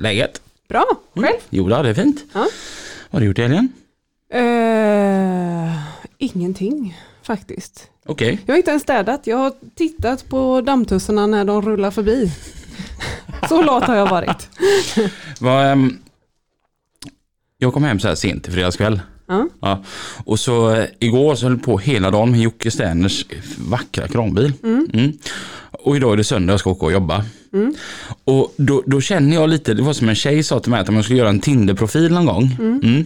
Läget? Bra! Själv? Jo, då, det är fint. Ja. Vad har du gjort i helgen? Eh, ingenting faktiskt. Okej. Jag har inte ens städat. Jag har tittat på dammtussarna när de rullar förbi. Så lat har jag varit. Vad, ehm, Jag kom hem så här sent i fredagskväll. Ja. Ja. Och så eh, igår så höll jag på hela dagen med Jocke Sterners vackra kranbil. Mm. Och idag är det söndag jag ska åka och jobba. Och då, då känner jag lite, det var som en tjej sa till mig att om jag skulle göra en Tinder-profil någon gång. Mm.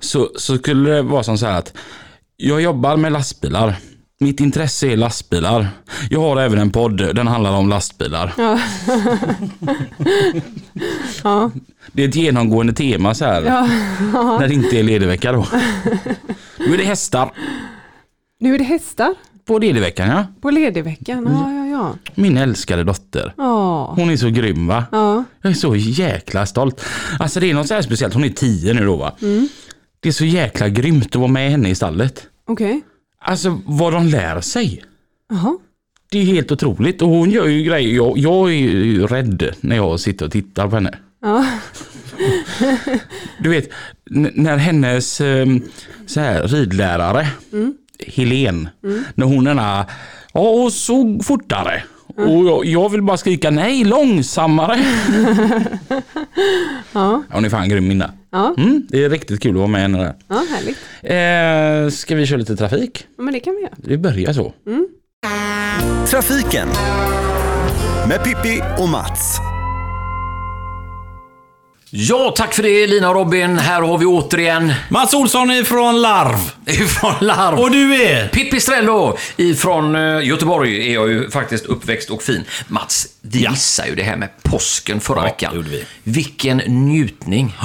Så, så skulle det vara som så här att jag jobbar med lastbilar. Mitt intresse är lastbilar. Jag har även en podd, den handlar om lastbilar. Ja. ja. Det är ett genomgående tema så här. ja. När det inte är ledigvecka då. Nu är det hästar. Nu är det hästar På ledigveckan ja. på ledigveckan. Ja, ja, ja. Min älskade dotter. Ja. Hon är så grym va? Ja. Jag är så jäkla stolt. Alltså det är något så här speciellt. Hon är tio nu då va? Mm. Det är så jäkla grymt att vara med henne i stallet. Okej. Alltså vad de lär sig. Jaha. Det är helt otroligt och hon gör ju grejer. Jag, jag är ju rädd när jag sitter och tittar på henne. Ja. Du vet, när hennes eh, så här, ridlärare, Helen, när hon är där, ja och så fortare. Och jag, jag vill bara skrika nej, långsammare. Ja. Hon är fan grym Minna. Ja. Mm, det är riktigt kul att vara med henne där. Ja, härligt. Eh, ska vi köra lite trafik? Ja, men det kan vi göra. Vi börjar så. Trafiken med Pippi och Mats. Ja, tack för det Lina och Robin. Här har vi återigen Mats Olsson ifrån Larv. ifrån Larv. Och du är? Pippi Strello ifrån eh, Göteborg är jag ju faktiskt uppväxt och fin. Mats, vi Ja. missade ju det här med påsken förra Ja, veckan. det gjorde vi. Vilken njutning.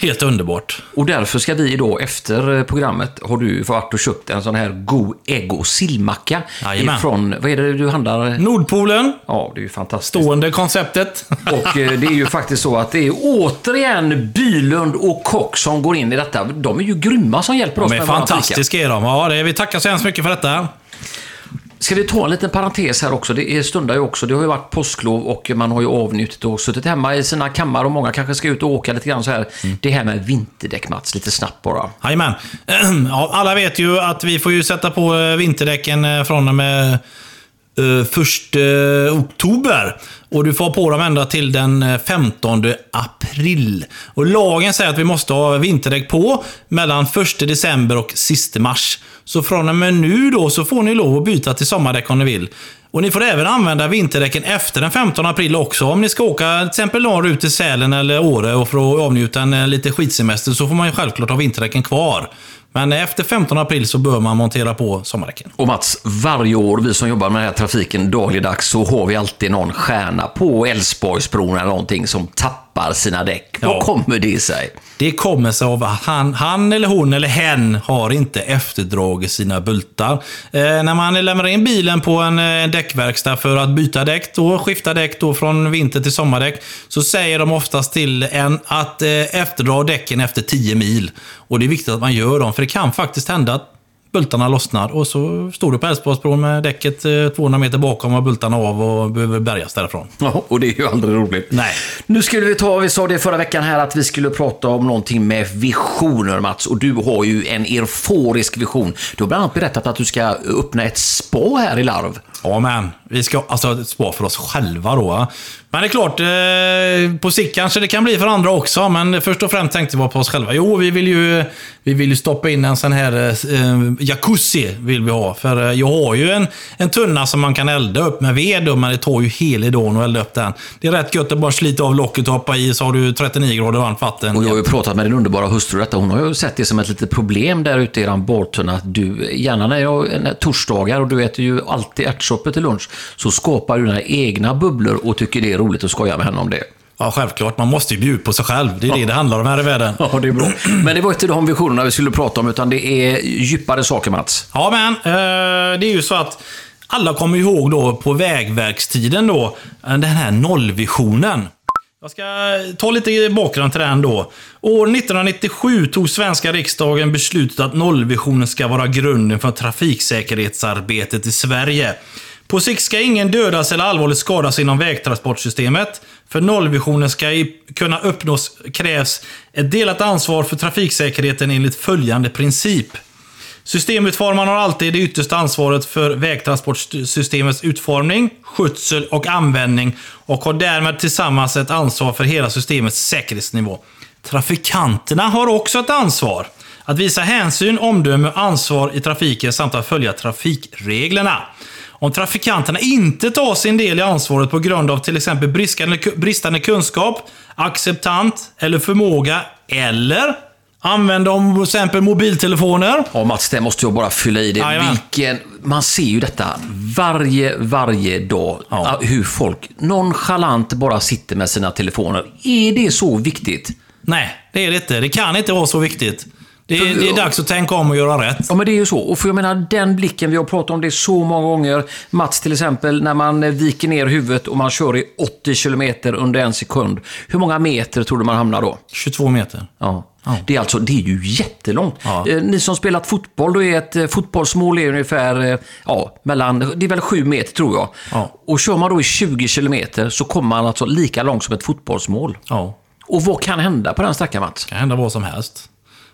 Helt underbart. Och därför ska vi då efter eh, programmet, har du varit och köpt en sån här god ägg och sillmacka. Jajamän. Ifrån, vad är det du handlar? Nordpolen. Ja, det är ju fantastiskt. Stående konceptet. Och eh, det är ju faktiskt så att det är återigen Bylund och Kock som går in i detta. De är ju grymma som hjälper oss De är med fantastiska är de. Ja, det, vi tackar så hemskt mycket för detta. Ska vi ta en liten parentes här också? Det är stundar ju också. Det har ju varit påsklov och man har ju avnjutit och suttit hemma i sina kammare och många kanske ska ut och åka lite grann så här. Mm. Det här med vinterdäck, Mats, lite snabbt bara. Jajamän. Ja, alla vet ju att vi får ju sätta på eh, vinterdäcken eh, från och med eh, oktober. Och du får ha på dem ända till den eh, 15 april. Och lagen säger att vi måste ha vinterdäck på mellan 1 december och sista mars. Så från och med nu då så får ni lov att byta till sommardäck om ni vill. Och ni får även använda vinterdäcken efter den 15 april också. Om ni ska åka till exempel norrut ut till Sälen eller Åre och för att avnjuta en eh, lite skidsemester så får man ju självklart ha vinterdäcken kvar. Men efter 15 april så bör man montera på sommardäcken. Och Mats, varje år, vi som jobbar med den här trafiken dagligdags, så har vi alltid någon stjärna på Älvsborgsbron eller någonting som tappar sina däck. Ja. Vad kommer det sig? Det kommer sig av att han, han eller hon eller hen har inte efterdragit sina bultar. Eh, när man lämnar in bilen på en eh, däckverkstad för att byta däck, då, skifta däck då från vinter till sommardäck, så säger de oftast till en att eh, efterdra däcken efter 10 mil. Och det är viktigt att man gör dem, för det kan faktiskt hända att bultarna lossnar och så står du på Älvsborgsbron med däcket eh, 200 meter bakom och bultarna av och behöver bärgas därifrån. Ja, och det är ju aldrig roligt. Nej. Nu skulle vi ta, vi sa det förra veckan här, att vi skulle prata om någonting med visioner Mats. Och du har ju en euforisk vision. Du har bland annat berättat att du ska öppna ett spa här i Larv. Ja, men vi ska alltså spara för oss själva då. Men det är klart, eh, på sikt kanske det kan bli för andra också. Men först och främst tänkte vi på oss själva. Jo, vi vill ju, vi vill ju stoppa in en sån här eh, jacuzzi. Vill vi ha. För eh, jag har ju en, en tunna som man kan elda upp med ved. Men det tar ju hela dagen att elda upp den. Det är rätt gött att bara slita av locket och hoppa i så har du 39 grader varmt vatten. Och jag har ju pratat med din underbara hustru detta. Hon har ju sett det som ett litet problem där ute i eran badtunna. Att du, gärna när jag, när, torsdagar och du äter ju alltid ärtsoppa till lunch, så skapar du dina egna bubblor och tycker det är roligt att skoja med henne om det. Ja, självklart. Man måste ju bjuda på sig själv. Det är det det handlar om här i världen. Ja, det är bra. Men det var inte de visionerna vi skulle prata om, utan det är djupare saker, Mats. Ja, men eh, det är ju så att alla kommer ihåg då på vägverkstiden då, eh, den här nollvisionen. Jag ska ta lite bakgrund till den då. År 1997 tog svenska riksdagen beslutet att nollvisionen ska vara grunden för trafiksäkerhetsarbetet i Sverige. På sikt ska ingen dödas eller allvarligt skadas inom vägtransportsystemet. För nollvisionen ska kunna uppnås krävs ett delat ansvar för trafiksäkerheten enligt följande princip. Systemutformaren har alltid det yttersta ansvaret för vägtransportsystemets utformning, skötsel och användning och har därmed tillsammans ett ansvar för hela systemets säkerhetsnivå. Trafikanterna har också ett ansvar. Att visa hänsyn, omdöme och ansvar i trafiken samt att följa trafikreglerna. Om trafikanterna inte tar sin del i ansvaret på grund av till exempel bristande, kunskap, acceptant eller förmåga eller använder om till exempel mobiltelefoner Ja, Mats, det måste jag bara fylla i det. Jajamän. Vilken, man ser ju detta varje, varje dag. Ja. Hur folk nonchalant bara sitter med sina telefoner. Är det så viktigt? Nej, det är det inte. Det kan inte vara så viktigt. Det är, det är dags att tänka om och göra rätt. Ja, men det är ju så. Och för jag menar, den blicken, vi har pratat om det så många gånger. Mats till exempel, när man eh, viker ner huvudet och man kör i 80 kilometer under en sekund. Hur många meter tror du man hamnar då? 22 meter. Ja. Ja. Det, är alltså, det är ju jättelångt. Ja. Eh, Ni som spelat fotboll, då är ett eh, fotbollsmål är ungefär eh, ja, mellan, det är väl sju meter tror jag. Ja. Och kör man då i 20 kilometer så kommer man alltså lika långt som ett fotbollsmål. Ja. Och vad kan hända på den sträckan Mats? kan hända vad som helst.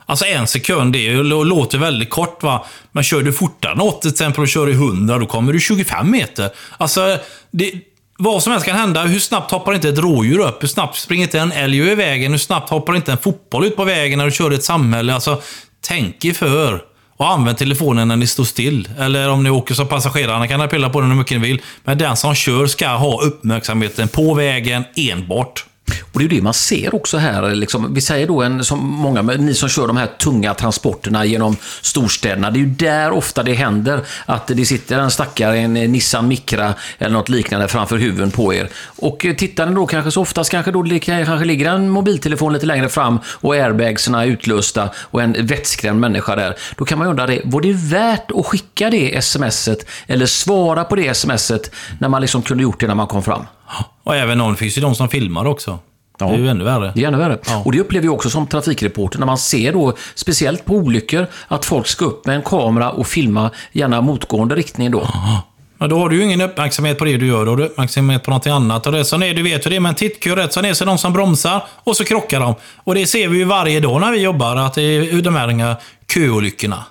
Alltså en sekund, det låter väldigt kort va. Men kör du fortare än 80 till exempel och kör i 100, då kommer du 25 meter. Alltså, det, vad som helst kan hända. Hur snabbt hoppar inte ett rådjur upp? Hur snabbt springer inte en älg över vägen? Hur snabbt hoppar inte en fotboll ut på vägen när du kör i ett samhälle? Alltså, tänk er för. Och använd telefonen när ni står still. Eller om ni åker som passagerarna kan ni pilla på den hur mycket ni vill. Men den som kör ska ha uppmärksamheten på vägen enbart. Och det är det man ser också här. Liksom, vi säger då, en, som många, ni som kör de här tunga transporterna genom storstäderna. Det är ju där ofta det händer att det sitter en stackare, en Nissan Micra eller något liknande framför huven på er. Och tittar ni då kanske så oftast kanske då det kanske ligger en mobiltelefon lite längre fram och airbagsen är utlösta och en vettskrämd människa där. Då kan man ju undra, det, var det värt att skicka det smset eller svara på det smset när man liksom kunde gjort det när man kom fram? Och även någon, finns ju de som filmar också. Ja. Det är ju ännu värre. Det är ännu värre. Ja. Och det upplever jag också som trafikreporter när man ser då, speciellt på olyckor, att folk ska upp med en kamera och filma, gärna motgående riktning då. Men då har du ju ingen uppmärksamhet på det du gör. Då har du uppmärksamhet på någonting annat. Och rätt som det är, du vet hur det är med en tittkö. Rätt som det är så är de som bromsar och så krockar de. Och det ser vi ju varje dag när vi jobbar, att det är de här köolyckorna.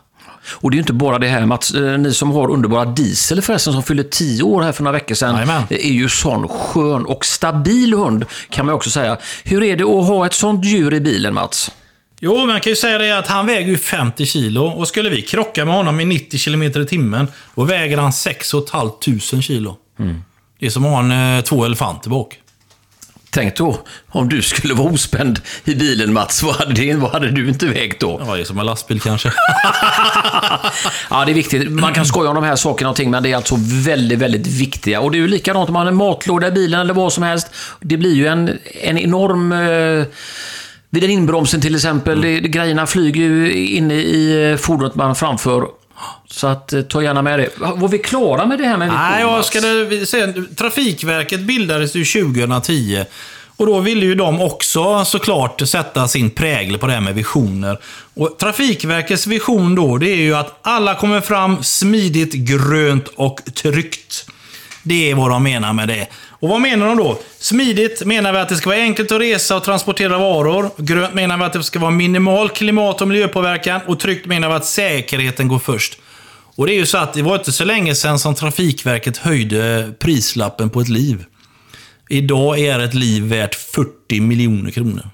Och det är ju inte bara det här Mats, eh, ni som har underbara Diesel förresten som fyllde 10 år här för några veckor sedan. Jajamän. Det är ju sån skön och stabil hund kan man också säga. Hur är det att ha ett sånt djur i bilen Mats? Jo, man kan ju säga det att han väger ju 50 kilo. Och skulle vi krocka med honom i 90 km i timmen, då väger han 6 500 kilo. Det är som att ha en, eh, två elefanter bak. Tänk då om du skulle vara ospänd i bilen Mats, vad hade, det, vad hade du inte vägt då? Ja, det är som en lastbil kanske. Ja, det är viktigt. Man kan skoja om de här sakerna och ting, men det är alltså väldigt, väldigt viktiga. Och det är ju likadant om man har en matlåda i bilen eller vad som helst. Det blir ju en, en enorm... Eh, vid en inbromsen till exempel, det, det, grejerna flyger ju in i, i eh, fordonet man framför. Så att, eh, ta gärna med det. Var vi klara med det här med vision, Nej, jag det, säga, Trafikverket bildades ju 2010. Och då ville ju de också såklart sätta sin prägel på det här med visioner. Och Trafikverkets vision då, det är ju att alla kommer fram smidigt, grönt och tryggt. Det är vad de menar med det. Och vad menar de då? Smidigt menar vi att det ska vara enkelt att resa och transportera varor. Grönt menar vi att det ska vara minimal klimat och miljöpåverkan. Och tryggt menar vi att säkerheten går först. Och det är ju så att det var inte så länge sedan som Trafikverket höjde prislappen på ett liv. Idag är ett liv värt 40 miljoner kronor.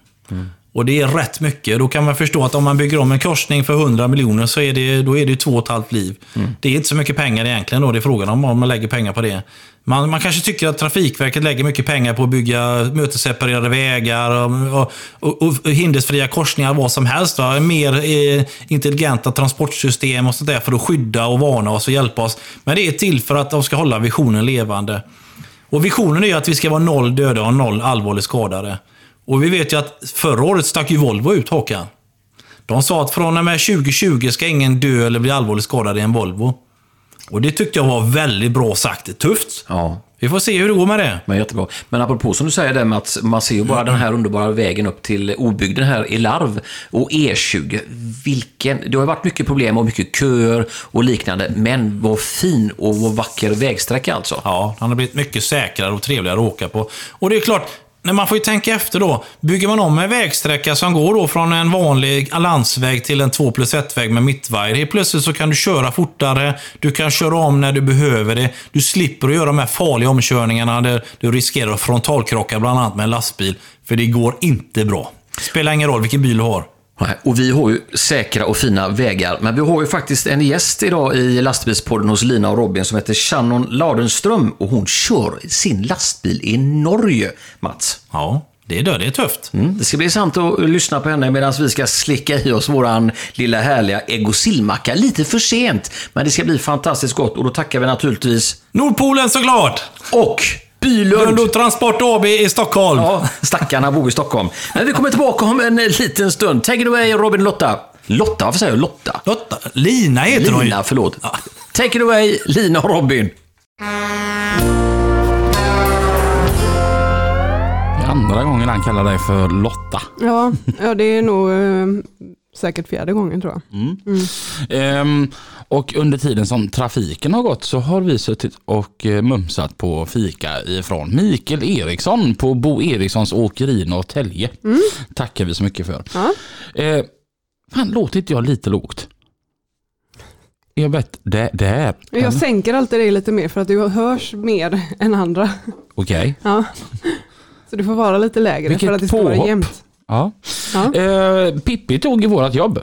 Och det är rätt mycket. Då kan man förstå att om man bygger om en korsning för 100 miljoner så är det, då är det två och ett halvt liv. Det är inte så mycket pengar egentligen då det är frågan om, om man lägger pengar på det. Man, man kanske tycker att Trafikverket lägger mycket pengar på att bygga mötesseparerade vägar och, och, och, och hindersfria korsningar, vad som helst. Va? Mer eh, intelligenta transportsystem och sånt där för att skydda och varna oss och hjälpa oss. Men det är till för att de ska hålla visionen levande. Och visionen är att vi ska vara noll döda och noll allvarligt skadade. Och vi vet ju att förra året stack ju Volvo ut Håkan. De sa att från och med 2020 ska ingen dö eller bli allvarligt skadad i en Volvo. Och det tyckte jag var väldigt bra sagt. Tufft. Ja, Vi får se hur det går med det. men jättebra. Men apropå som du säger det med att man ser ju bara den här underbara vägen upp till obygden här i Larv och E20. Vilken, det har ju varit mycket problem och mycket köer och liknande, men vad fin och vad vacker vägsträcka alltså. Ja, han har blivit mycket säkrare och trevligare att åka på. Och det är klart, när man får ju tänka efter då. Bygger man om en vägsträcka som går då från en vanlig landsväg till en 2 plus 1-väg med mittvajer. Helt plötsligt så kan du köra fortare, du kan köra om när du behöver det. Du slipper att göra de här farliga omkörningarna där du riskerar att frontalkrocka bland annat med en lastbil. För det går inte bra. Spelar ingen roll vilken bil du har. Och vi har ju säkra och fina vägar, men vi har ju faktiskt en gäst idag i lastbilspodden hos Lina och Robin som heter Shannon Ladenström och hon kör sin lastbil i Norge, Mats. Ja, det är, det, det är tufft. Mm, det ska bli sant att lyssna på henne medan vi ska slicka i oss våran lilla härliga egosillmacka lite för sent. Men det ska bli fantastiskt gott och då tackar vi naturligtvis Nordpolen såklart! och Bylund. Lundå Transport AB i Stockholm. Ja, stackarna bor i Stockholm. Men vi kommer tillbaka om en liten stund. Take it away Robin Lotta. Lotta, varför säger jag Lotta? Lotta, Lina heter hon ju. Lina, förlåt. Take it away, Lina och Robin. Det är andra gången han kallar dig för Lotta. Ja, ja det är nog eh, säkert fjärde gången tror jag. Ehm, och under tiden som trafiken har gått så har vi suttit och eh, mumsat på fika ifrån Mikael Eriksson på Bo Erikssons åkeri Norrtälje. Tackar vi så mycket för. Ja. Eh, fan, låter inte jag lite lågt? Jag vet, det, det är. Jag sänker alltid det lite mer för att du hörs mer än andra. Okej. Ja. Så du får vara lite lägre Vilket för att det ska vara påhopp. jämnt. Ja. Ja. Eh, Pippi tog i vårat jobb.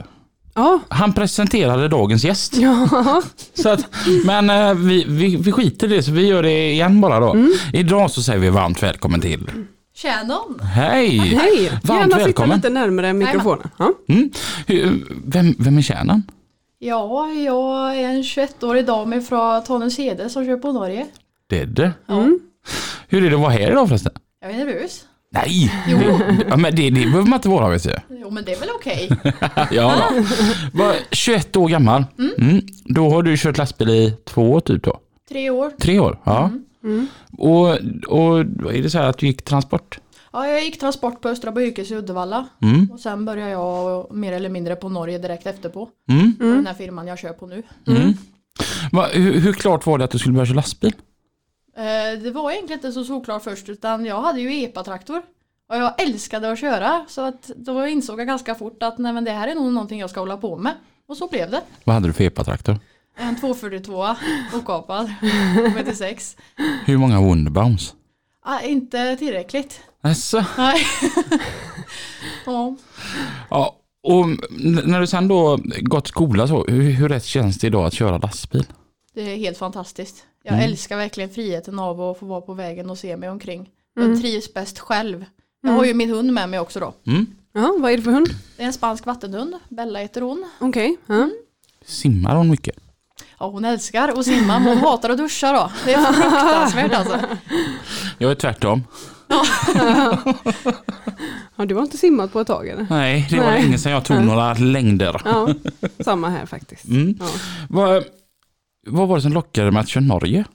Ja. Han presenterade dagens gäst. ja, Så att, men eh, vi, vi, vi skiter i det så vi gör det igen bara då. Mm. Idag så säger vi varmt välkommen till. Shannon. Hej! hej. Varmt Gärna sitta välkommen. lite närmare mikrofonen. Ja. Mm. Hur- Vem, vem är tjänaren? Ja, jag är en 21-årig dam från Tanumshede som kör på Norge. Det är det. Ja. Hur är det att vara här idag förresten? Jag är nervös. Nej! Jo. Det, ja, men det, det behöver man inte vara vet du. Jo, men det är väl okej. Ja, då. Var 21 år gammal. Mm. Då har du kört lastbil i två år typ då? Tre år. Tre år? Ja. Mm. Och, och är det så här att du gick transport? Ja, jag gick transport på Östra Bykes i Uddevalla. Mm. Och sen började jag mer eller mindre på Norge direkt efterpå. Mm. På den här firman jag kör på nu. Mm. Va, hur, hur klart var det att du skulle börja köra lastbil? Eh, det var egentligen inte så solklart först utan jag hade ju EPA-traktor. Och jag älskade att köra så att då insåg jag ganska fort att nej men det här är nog någonting jag ska hålla på med. Och så blev det. Vad hade du för epatraktor? En 242 okapad, 76. Hur många Wunderbaums? Ah, inte tillräckligt. Alltså. Nej. ja. Ja, och när du sen då gått skola så, hur, hur rätt känns det idag att köra lastbil? Det är helt fantastiskt. Jag Mm. älskar verkligen friheten av att få vara på vägen och se mig omkring. Jag trivs bäst själv. Jag har ju min hund med mig också då. Mm. ja, vad är det för hund? Det är en spansk vattenhund. Bella heter hon. Okej. Ja. Simmar hon mycket? Ja, hon älskar att simma men hon hatar att duscha då. Det är fruktansvärt alltså. Jag är tvärtom. ja, du har inte simmat på ett tag eller? Nej, det var Nej. länge sedan jag tog några längder. Ja, samma här faktiskt. Mm. Ja. Vad, vad var det som lockade med att köra Norge?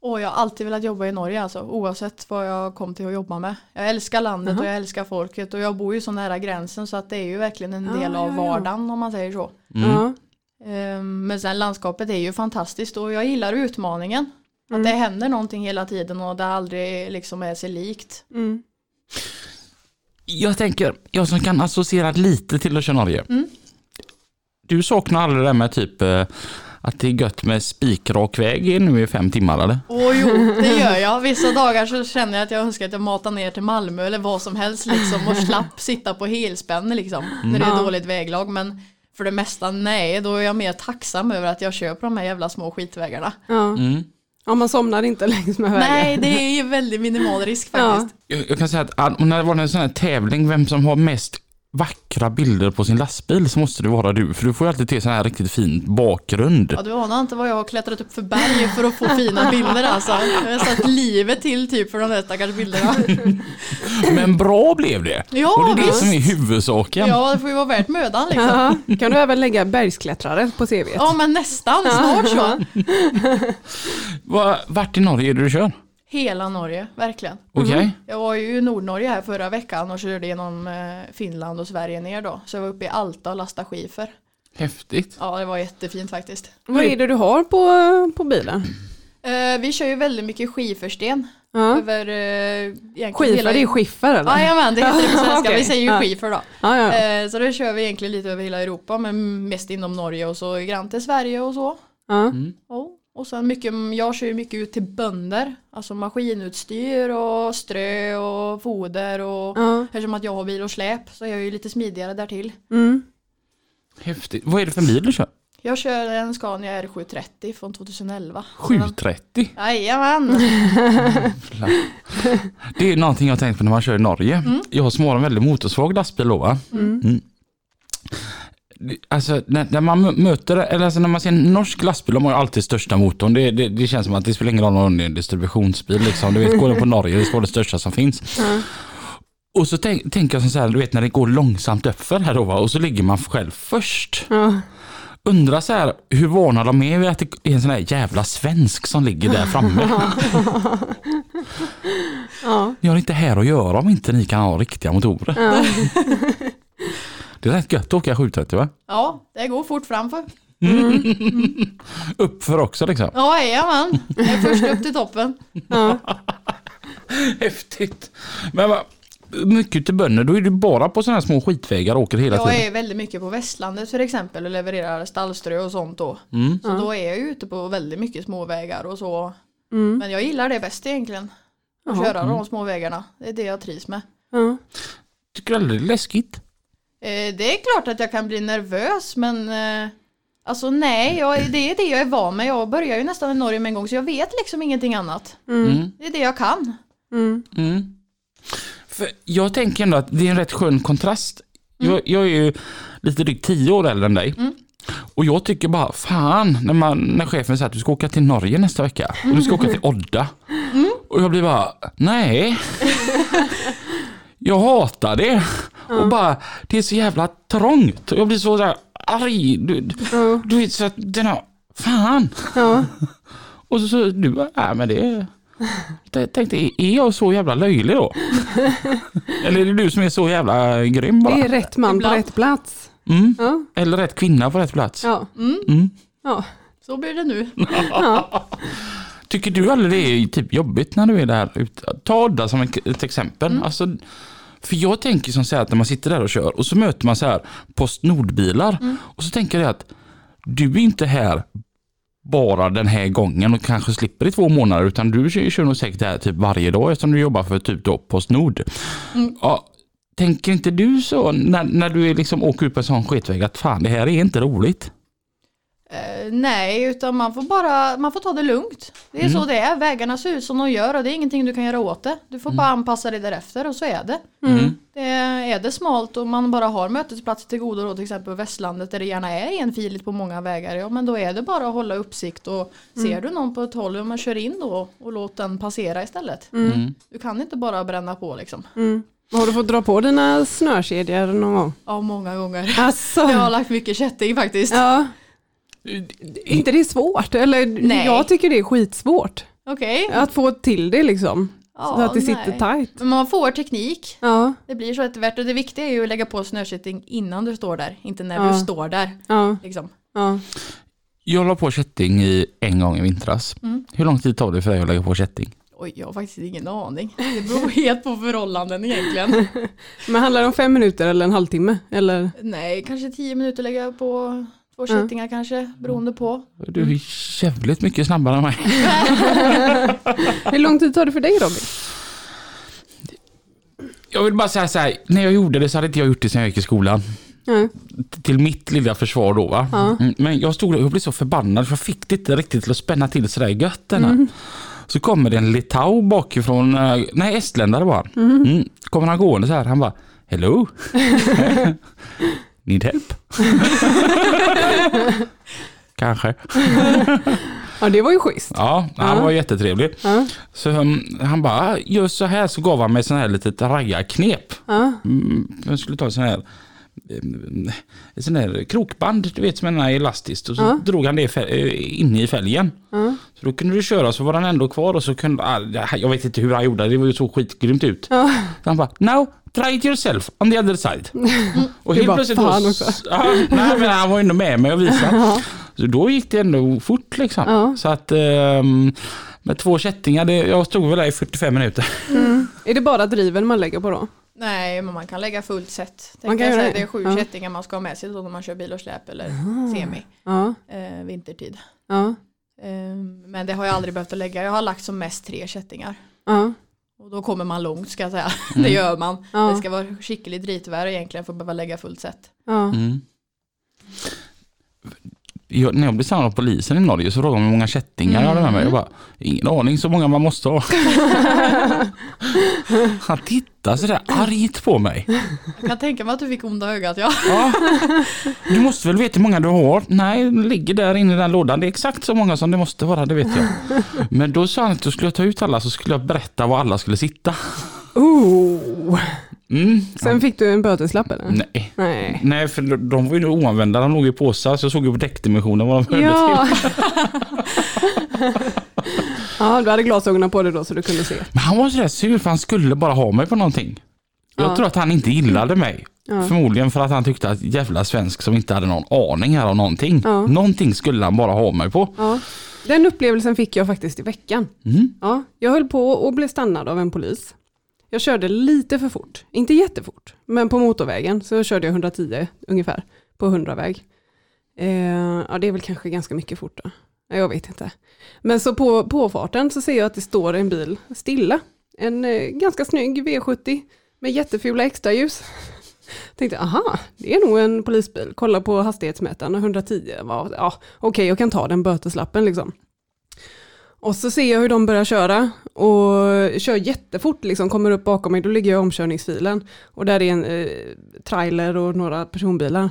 Och jag har alltid velat jobba i Norge alltså, oavsett vad jag kom till att jobba med. Jag älskar landet Jaha. och jag älskar folket och jag bor ju så nära gränsen så att det är ju verkligen en del av ja, ja. vardagen om man säger så. Mm. Ja. Ehm, Men sen landskapet är ju fantastiskt och jag gillar utmaningen. Att det händer någonting hela tiden och det aldrig liksom är sig likt. Mm. Jag tänker, jag som kan associera lite till att köra Norge. Mm. Du saknar aldrig det där med typ eh, att det är gött med spikrak väg nu i fem timmar eller? Åh jo, det gör jag. Vissa dagar så känner jag att jag önskar att jag matar ner till Malmö eller vad som helst liksom och slapp sitta på helspänn liksom när det är Ja. dåligt väglag. Men för det mesta nej, då är jag mer tacksam över att jag kör på de här jävla små skitvägarna. Ja. Mm. ja, man somnar inte längs med vägen. Nej, det är ju väldigt minimal risk faktiskt. Jag, jag kan säga att när det var en sån här tävling, vem som har mest vackra bilder på sin lastbil så måste det vara du. För du får ju alltid till sån här riktigt fin bakgrund. Ja, du anar inte vad jag har klättrat upp för berg för att få fina bilder alltså. Jag har satt livet till typ för de där stackars bilderna. Men bra blev det. Ja, Och det är det visst. som är huvudsaken. Ja, det får ju vara värt mödan liksom. Ja. Kan du även lägga bergsklättrare på CVt? Ja, men nästan. Snart så. Va- Vart i Norge är det du kör? Hela Norge, verkligen. Okej. Jag var ju i Nordnorge här förra veckan och körde genom eh, Finland och Sverige ner då. Så jag var uppe i Alta och lastade skiffer. Häftigt. Ja, det var jättefint faktiskt. Vad är det du har på, på bilen? Eh, vi kör ju väldigt mycket skifersten. Ja. Över, eh, Skiffer, hela- det är skiffer eller? Jajamän, det heter det på svenska. Okej. Vi säger ju Ja. skifer då. Ja, ja. Eh, så det kör vi egentligen lite över hela Europa, men mest inom Norge och så grann till Sverige och så. ja. Ja, och sen mycket, jag kör ju mycket ut till bönder, alltså maskinutstyr och strö och foder och Ja. eftersom att jag har bil och släp så är jag ju lite smidigare där till. Mm. Häftigt. Vad är det för bil du kör? Jag kör en Scania R730 från 2011. 730. Jajamän! Det är någonting jag har tänkt på när man kör i Norge. Jag som har en väldigt motorsvag lastbil då va. Mm. Alltså när, när man mö- möter, eller alltså när man ser en norsk lastbil, de har ju alltid största motorn. Det, det, det känns som att det spelar ingen roll om det är en distributionsbil liksom. Du vet, går den på Norge, det ska vara det största som finns. Och så tänk- tänker jag så här, du vet när det går långsamt uppför här då va, och så ligger man själv först. Ja. Undrar så här hur vana de är vid att det är en sån här jävla svensk som ligger där framme. Ja. Ni har inte här att göra om inte ni kan ha riktiga motorer. Ja. Det är rätt gött att åka 730 va? Ja, det går fort framför. Uppför också liksom. Ja, jajamän. Jag är först upp till toppen. Ja. Häftigt. Men va, mycket till bönder, då är du bara på sådana här små skitvägar och åker hela Jag tiden. är väldigt mycket på Västlandet för exempel och levererar stallströ och sånt då. Mm. Så då är jag ute på väldigt mycket småvägar och så. Mm. Men jag gillar det bäst egentligen. Att Jaha. köra de små vägarna. Det är det jag trivs med. Ja. Tycker du aldrig det är läskigt? Eh, det är klart att jag kan bli nervös men eh, Alltså nej, jag, det är det jag är van med. Jag börjar ju nästan i Norge med en gång så jag vet liksom ingenting annat. Mm. Det är det jag kan. Mm. Mm. För jag tänker ändå att det är en rätt skön kontrast. Jag, jag är ju lite drygt tio år äldre än dig. Och jag tycker bara, fan, när, man, när chefen säger att du ska åka till Norge nästa vecka. Och du ska åka till Odda. Och jag blir bara, nej. jag hatar det. Och bara, det är så jävla trångt. Jag blir så där arg. Du, du, Ja. du vet så att den här, fan. Ja. Och så, så du bara, nej men det... Jag tänkte, är jag så jävla löjlig då? Eller är det du som är så jävla grym bara? Det är rätt man på Ibland. rätt plats. Mm. Ja. Eller rätt kvinna på rätt plats? Ja. Mm. Ja. Så blir det nu. Tycker du aldrig det är typ jobbigt när du är där ute? Ta Odda som ett, ett exempel. Mm. Alltså, för jag tänker som så här att när man sitter där och kör och så möter man så här Postnordbilar Mm. och så tänker jag att du är inte här bara den här gången och kanske slipper i två månader utan du kör, kör nog säkert det här typ varje dag eftersom du jobbar för typ då Postnord. Mm. Ja, tänker inte du så när, när du liksom åker ut på en sån skitväg att fan det här är inte roligt? Eh, nej, utan man får bara man får ta det lugnt. Det är så det är. Vägarna ser ut som de gör och det är ingenting du kan göra åt det. Du får bara anpassa dig därefter och så är det. Mm. det. Är det smalt och man bara har mötesplatser till godo då till exempel på Västlandet där det gärna är enfiligt på många vägar. Ja men då är det bara att hålla uppsikt och ser du någon på ett håll, om man kör in då och låt den passera istället. Mm. Du kan inte bara bränna på liksom. Mm. Har du fått dra på dina snörkedjor någon gång? Ja, många gånger. Alltså. Jag har lagt mycket kätting faktiskt. Ja. Inte det är svårt? Eller Nej. jag tycker det är skitsvårt. Okej. Att få till det liksom. så Ja, att det sitter nej. tajt. Men man får teknik. Ja, Det blir så eftervärt och det viktiga är ju att lägga på snökätting innan du står där, inte när Ja. du står där. ja, Liksom. ja. Jag la på kätting i en gång i vintras. Mm. Hur lång tid tar det för dig att lägga på kätting? Oj, jag har faktiskt ingen aning. Det beror helt på förhållanden egentligen. Men handlar det om fem minuter eller en halvtimme? Eller? Nej, kanske tio minuter lägga på Två kättingar kanske, beroende på. Du är jävligt mycket snabbare än mig. Hur lång tid tar det för dig Robin? Jag vill bara säga så här, när jag gjorde det så hade inte jag gjort det sen jag gick i skolan. Ja. Till mitt lilla försvar då va. Mm, Men jag stod jag blev så förbannad för jag fick det inte riktigt till att spänna till sådär gött den. Mm. Så kommer det en litau bakifrån, eh, nej estländare var han. Mm. Kommer han gående så här, han bara Hello? Need help? Kanske. ja, det var ju schysst. Ja, han var jättetrevlig. Så um, han bara, "Ah, just så här så gav han mig sån här litet raggarknep. Ja. Mm, jag skulle ta sån här sån här krokband, du vet som är elastiskt. Och så Ja. drog han det eh, inne i fälgen. Ja. Så då kunde du köra så var den ändå kvar och så kunde, ah, jag vet inte hur han gjorde det, det var ju så skitgrymt ut. Ja. Så han bara, now try it yourself on the other side. Och Du bara, "Fan också." Ja, nej men han var ändå med mig och visade. Så då gick det ändå fort liksom. Så att ehm, med två kättingar, det, jag stod väl där i 45 minuter. Är det bara driven man lägger på då? Nej, men man kan lägga fullt set. Man kan jag säga, det. det är sju Ja. kättingar man ska ha med sig då när man kör bil och släp eller semi Ja. eh, vintertid. Ja. Eh, men det har jag aldrig behövt att lägga. Jag har lagt som mest tre kättingar. Ja. Och då kommer man långt ska jag säga. Det gör man. Ja. Det ska vara skickligt dritvärre egentligen för att behöva lägga fullt set. Ja. Mm. Jag, när jag blev samlad av polisen i Norge så frågade de hur många kättingar jag hade med mig. Jag bara, ingen aning så många man måste ha. Han tittade sådär argt på mig. Jag kan tänka mig att du fick onda ögat ja. Ja. Du måste väl veta hur många du har? Nej, de ligger där inne i den lådan. Det är exakt så många som det måste vara, det vet jag. Men då sa han att då skulle jag ta ut alla så skulle jag berätta var alla skulle sitta. Oh. Mm. Sen fick du en böteslapp eller? Nej. Nej. Nej, för de- de var ju oanvända. De låg i påsar så jag såg ju på däckdimensionen vad de hörde Ja. till. ja, du hade glasögonen på dig då så du kunde se. Men han var sådär sur för han skulle bara ha mig på någonting. Jag Ja. tror att han inte gillade mig. Ja. Förmodligen för att han tyckte att jävla svensk som inte hade någon aning här om någonting. Ja. Någonting skulle han bara ha mig på. Ja. Den upplevelsen fick jag faktiskt i veckan. Mm. Ja, jag höll på och blev stannad av en polis. Jag körde lite för fort, inte jättefort, men på motorvägen så körde jag 110 ungefär på 100-väg. Eh, ja, det är väl kanske ganska mycket fort då. Jag vet inte. Men så på påfarten så ser jag att det står en bil stilla. En eh, ganska snygg V70 med jättefula extraljus. Tänkte, aha, det är nog en polisbil. Kolla på hastighetsmätaren, 110. Ja, Okej, jag kan ta den böteslappen liksom. Och så ser jag hur de börjar köra och kör jättefort, liksom, kommer upp bakom mig, då ligger jag i omkörningsfilen. Och där är en eh, trailer och några personbilar.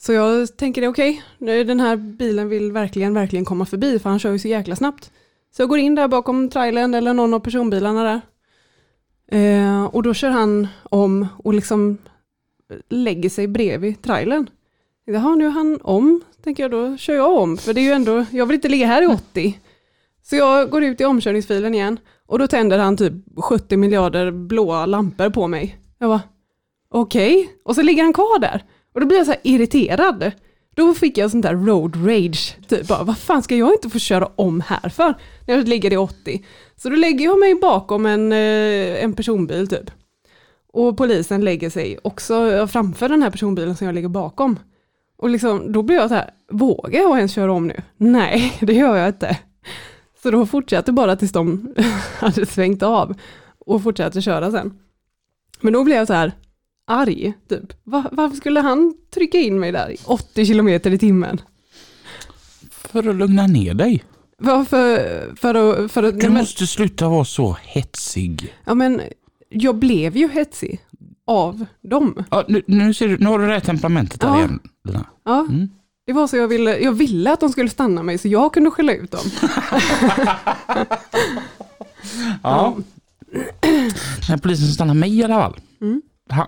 Så jag tänker okej, okay, den här bilen vill verkligen, verkligen komma förbi för han kör ju så jäkla snabbt. Så jag går in där bakom trailern eller någon av personbilarna där. Eh, och då kör han om och liksom lägger sig bredvid trailern. Jaha, nu är han om, tänker jag då kör jag om, för det är ju ändå, jag vill inte ligga här i 80. Så jag går ut i omkörningsfilen igen och då tänder han typ 70 miljarder blåa lampor på mig. Jag bara, okej, och så ligger han kvar där. Och då blir jag så här irriterad. Då fick jag sånt där road rage, typ bara, vad fan ska jag inte få köra om här för? När jag ligger i 80. Så då lägger jag mig bakom en, eh, en personbil typ. Och polisen lägger sig också framför den här personbilen som jag ligger bakom. Och liksom, då blir jag så här, vågar jag ens köra om nu? Nej, det gör jag inte. Så då fortsatte bara tills de hade svängt av och fortsatte köra sen. Men då blev jag så här arg, typ. Va- varför skulle han trycka in mig där i 80 kilometer i timmen? För att lugna ner dig. Varför? För att... För att Du men, måste sluta vara så hetsig. ja, men jag blev ju hetsig av dem. Ja, nu, nu, ser du, nu har du det här temperamentet där Ja. igen. Ja, Mm. Det var så jag ville, jag ville att de skulle stanna mig så jag kunde skälla ut dem. Ja. Den polisen som stannade mig i alla fall. Mm. Han,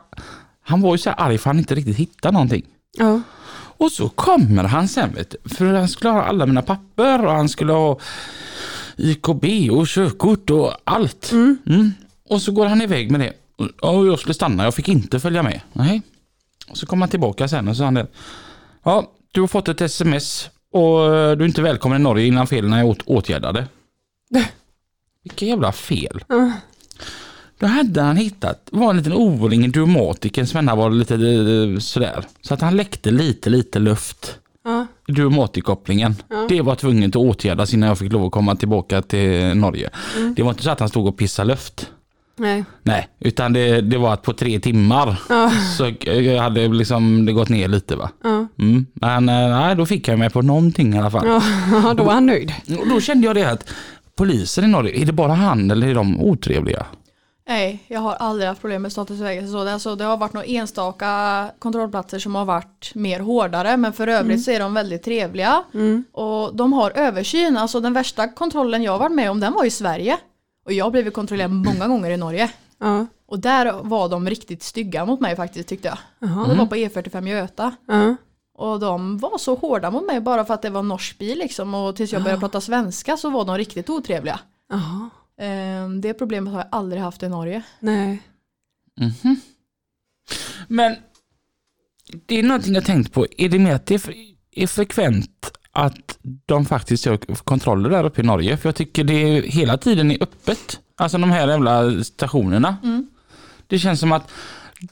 han var ju så här arg för han inte riktigt hittade någonting. Ja, Och så kommer han sen vet du, för han skulle ha alla mina papper och han skulle ha IKB och körkort och allt. Mm. Och så går han iväg med det. Och och jag skulle stanna, jag fick inte följa med. Nej. Och så kom han tillbaka sen och sa han det. Ja, du har fått ett sms och eh, du är inte välkommen i Norge innan felen är åt, åtgärdade. Vilka jävla fel. Då hade han hittat, var en liten O-ring i pneumatiken som var lite eh, sådär. Så att han läckte lite, lite luft. Ja. du och återkopplingen. Det var tvunget att åtgärdas innan jag fick lov att komma tillbaka till Norge. Mm. Det var inte så att han stod och pissade luft. Nej. Nej, utan det, det var att på tre timmar så jag hade liksom det gått ner lite va. Ja. Mm. Men eh, nej, då fick jag mig på någonting i alla fall. Ja, då var han nöjd. Och då kände jag det att polisen i Norge, är det bara han eller är de otrevliga? Nej, jag har aldrig haft problem med Statens vägrätt. Alltså, det har varit några enstaka kontrollplatser som har varit mer hårdare men för övrigt så är de väldigt trevliga. Och de har översyn. Alltså den värsta kontrollen jag varit med om den var i Sverige. Och jag har blivit kontrollerad många gånger i Norge. Ja. Och där var de riktigt stygga mot mig faktiskt tyckte jag. Och det var på E45 Göta. Ja. Och de var så hårda mot mig bara för att det var norsk bil liksom. Och tills jag började prata svenska så var de riktigt otrevliga. Ehm, Det problemet har jag aldrig haft i Norge. Nej. Men det är någonting jag tänkt på. Är det mer att det är frekvent att de faktiskt gör kontroller där uppe i Norge? För jag tycker det är hela tiden är öppet. Alltså de här jävla stationerna. Det känns som att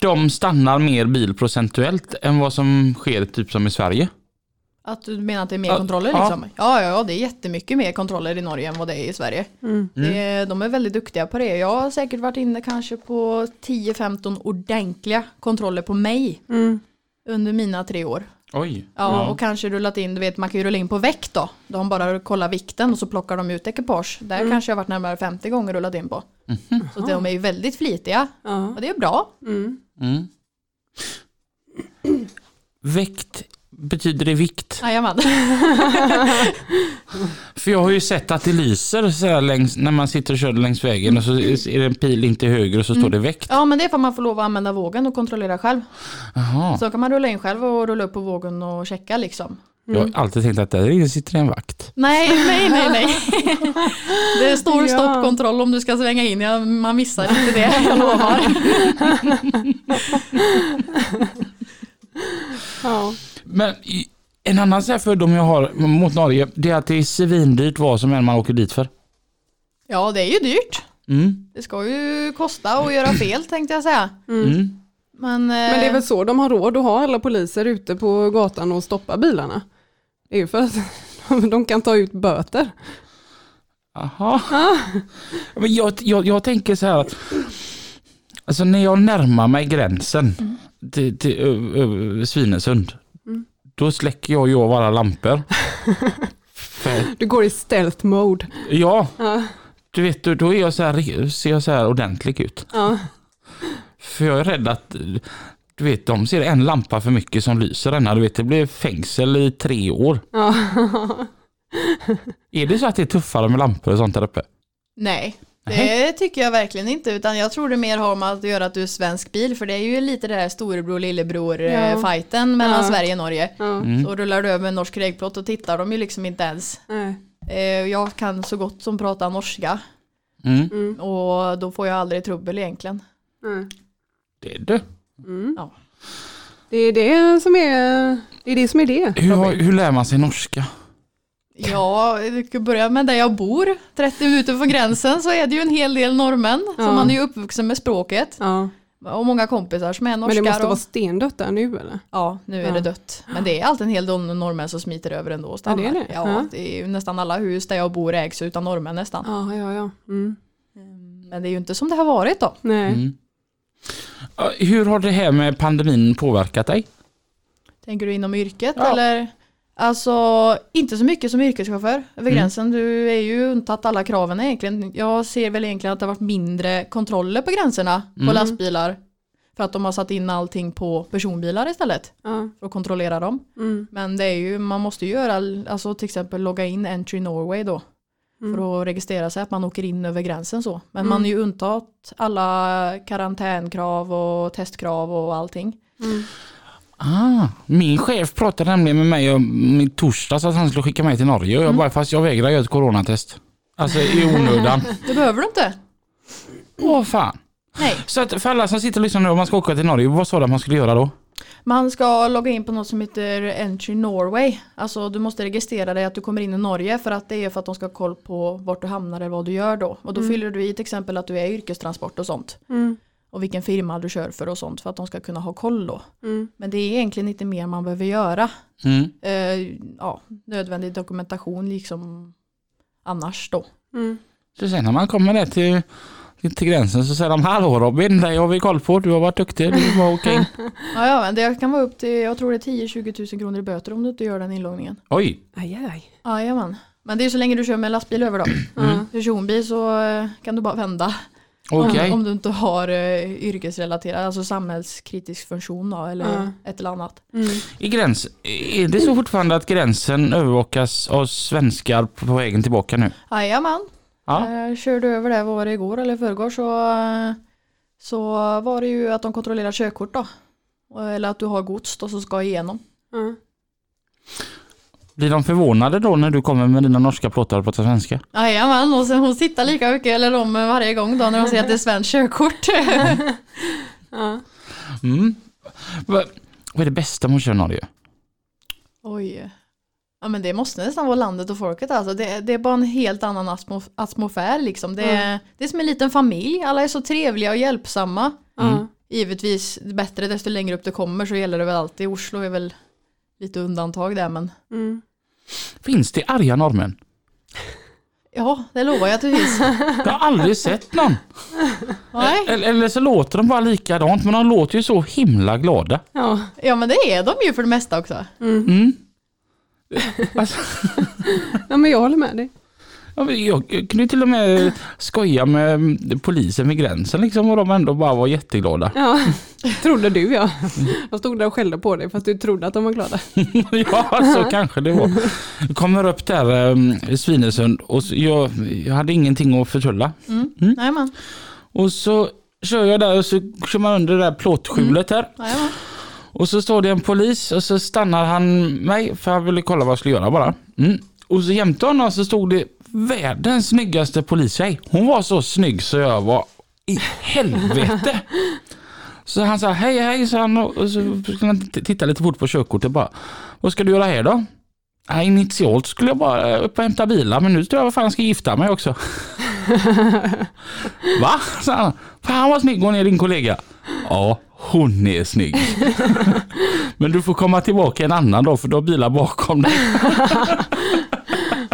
de stannar mer bil procentuellt än vad som sker typ som i Sverige. Att du menar att det är mer Ja, kontroller ja. liksom? Ja, ja, ja, det är jättemycket mer kontroller i Norge än vad det är i Sverige. Det är, de är väldigt duktiga på det. Jag har säkert varit inne kanske på 10-15 ordentliga kontroller på mig under mina tre år. Oj. Ja, och kanske rullat in, du vet man kan ju rulla in på väck då. De bara kollar vikten och så plockar de ut ekipage. Där kanske jag varit närmare 50 gånger rullat in på. Så de är ju väldigt flitiga. Ja. Och det är bra. Mm. Väkt, betyder det vikt? Jajamän. För jag har ju sett att det lyser så här längs, när man sitter och kör längs vägen och så är det en pil in till höger och så står det väkt. Ja men det är för att man får lov att använda vågen och kontrollera själv. Jaha. Så kan man rulla in själv och rulla upp på vågen och checka liksom. Jag har alltid tänkt att där inne sitter en vakt. Nej, nej, nej, nej. Det står stoppkontroll om du ska svänga in. Ja, man missar inte det, jag lovar. Ja. Men en annan så här fördom jag har mot Norge, det är att det är svindyrt vad som än man åker dit för. Ja, det är ju dyrt. Mm. Det ska ju kosta att göra fel tänkte jag säga. Mm. Men, Men det är väl så de har råd att ha alla poliser ute på gatan och stoppa bilarna. Det är ju för att de kan ta ut böter. Jaha. Men jag, jag, jag tänker så här att alltså när jag närmar mig gränsen till, till ö, ö, Svinesund, då släcker jag ju av alla lampor. Du går i stealth mode. ja, Ja. du vet, då, då är jag så här, ser jag så här ordentlig ut. Ja. För jag är rädd att, du vet, de ser en lampa för mycket som lyser denna. Du vet, det blir fängsel i tre år. Ja. Är det så att det är tuffare med lampor och sånt där uppe? Nej, det Nej. tycker jag verkligen inte. Utan jag tror det mer har med att göra att du är svensk bil. För det är ju lite det här storebror lillebror eh, Ja. fighten mellan Ja. Sverige och Norge. Ja. Så rullar du över en norsk regplåt och tittar de ju liksom inte ens. Nej. Eh, Jag kan så gott som prata norska. Mm. Och då får jag aldrig trubbel egentligen. Nej. Det är det. Ja. Det är det som är det. Är det, som är det. Hur, hur lär man sig norska? Ja, vi kan börja med där jag bor. 30 minuter från gränsen så är det ju en hel del norrmän. Så Ja. man är ju uppvuxen med språket. Ja. Och många kompisar som är Men norskar. det måste och... vara stendött där nu eller? Ja, nu är Ja. det dött. Men det är alltid en hel del norrmän som smiter över ändå och stannar. Ja, det är det. Ja, Ja. det är ju nästan alla hus där jag bor ägs utan norrmän nästan. Ja, ja, ja. Mm. Men det är ju inte som det har varit då. Nej. Mm. Hur har det här med pandemin påverkat dig? Tänker du inom yrket Ja. eller? Alltså inte så mycket som yrkeschaufför över Mm. gränsen. Du är ju undtatt alla kraven egentligen. Jag ser väl egentligen att det har varit mindre kontroller på gränserna på Mm. lastbilar. För att de har satt in allting på personbilar istället. Ja. För att kontrollera dem. Mm. Men det är ju, man måste ju göra, alltså till exempel logga in Entry Norway då. För att registrera sig att man åker in över gränsen så. Men man är ju undtatt alla karantänkrav och testkrav och allting. Ah, min chef pratade nämligen med mig om i torsdags att han skulle skicka mig till Norge och jag bara, fast jag vägrar göra ett coronatest. Alltså i onödan. Det behöver du inte. Åh fan. Nej, Så att för alla som sitter och lyssnar nu, om man ska åka till Norge, vad sa du att man skulle göra då? man ska logga in på något som heter Entry Norway. Alltså du måste registrera dig att du kommer in i Norge för att det är för att de ska ha koll på vart du hamnar eller vad du gör då. Och då fyller du i till exempel att du är yrkestransport och sånt. Mm. Och vilken firma du kör för och sånt för att de ska kunna ha koll då. Mm. Men det är egentligen inte mer man behöver göra. Mm. Eh, ja, nödvändig dokumentation liksom annars då. Mm. Så sen när man kommer där till, till gränsen så säger de Hallå Robin, dig har vi koll på, du har varit duktig, du var okej. Ja, ja, men det kan vara upp till, jag tror det är 10-20 000 kronor i böter om du inte gör den inloggningen. Oj, Aj, aj. Jajamän. Men det är så länge du kör med lastbil över då. Mm. Personbil så eh, kan du bara vända. Okej. Om, om du inte har uh, yrkesrelaterad, alltså samhällskritisk funktion då, eller Ja. ett eller annat. Mm. I gräns, är det så fortfarande att gränsen övervakas av svenskar på vägen tillbaka nu? Jajamän. Ja. Eh, körde över det, vad var det igår eller förrgår så, eh, så var det ju att de kontrollerar körkort då. Eller att du har gods då som ska igenom. Ja. Blir de förvånade då när du kommer med dina norska plåtar och pratar svenska? Jajamän, och sen hon tittar lika mycket, eller de varje gång då när de ser att det är svenskt körkort. Ja. Mm. Vad, är det bästa med att köra Norge? Oj. Ja men det måste nästan vara landet och folket alltså. Det, det är bara en helt annan atmo- atmosfär liksom. Det, är- det är som en liten familj, alla är så trevliga och hjälpsamma. Ja. Givetvis bättre desto längre upp det kommer så gäller det väl alltid. Oslo är väl lite undantag där men Mm. Finns det arga norrmän? ja, det lovar jag att det finns. Jag har aldrig sett någon. Nej. Eller, eller så låter de bara likadant men de låter ju så himla glada. Ja. Ja men det är de ju för det mesta också. Mm. Alltså, ja, men jag håller med dig. Jag kunde till och med skoja med polisen vid gränsen liksom och de ändå bara var jätteglada. Ja, trodde du ja. De stod där och skällde på dig fast du trodde att de var glada. ja, så kanske det var. Jag kommer upp där eh, i Svinesund och jag, jag hade ingenting att förtulla. Mm. Mm. Och så kör jag där och så kör man under det där plåtskjulet där. Jajamän. Och så står det en polis och så stannar han mig för han ville kolla vad jag skulle göra bara. Mm. Och så jämte honom så stod det världens snyggaste polistjej. Hon var så snygg så jag var i helvete. Så han sa hej hej sa han och så skulle han titta lite fort på körkortet bara. Vad ska du göra här då? Ja, initialt skulle jag bara upp och hämta bilar men nu tror jag vad fan ska gifta mig också. Va? sa han. Fan vad snygg hon är din kollega. Ja, hon är snygg. Men du får komma tillbaka en annan dag för du har bilar bakom dig.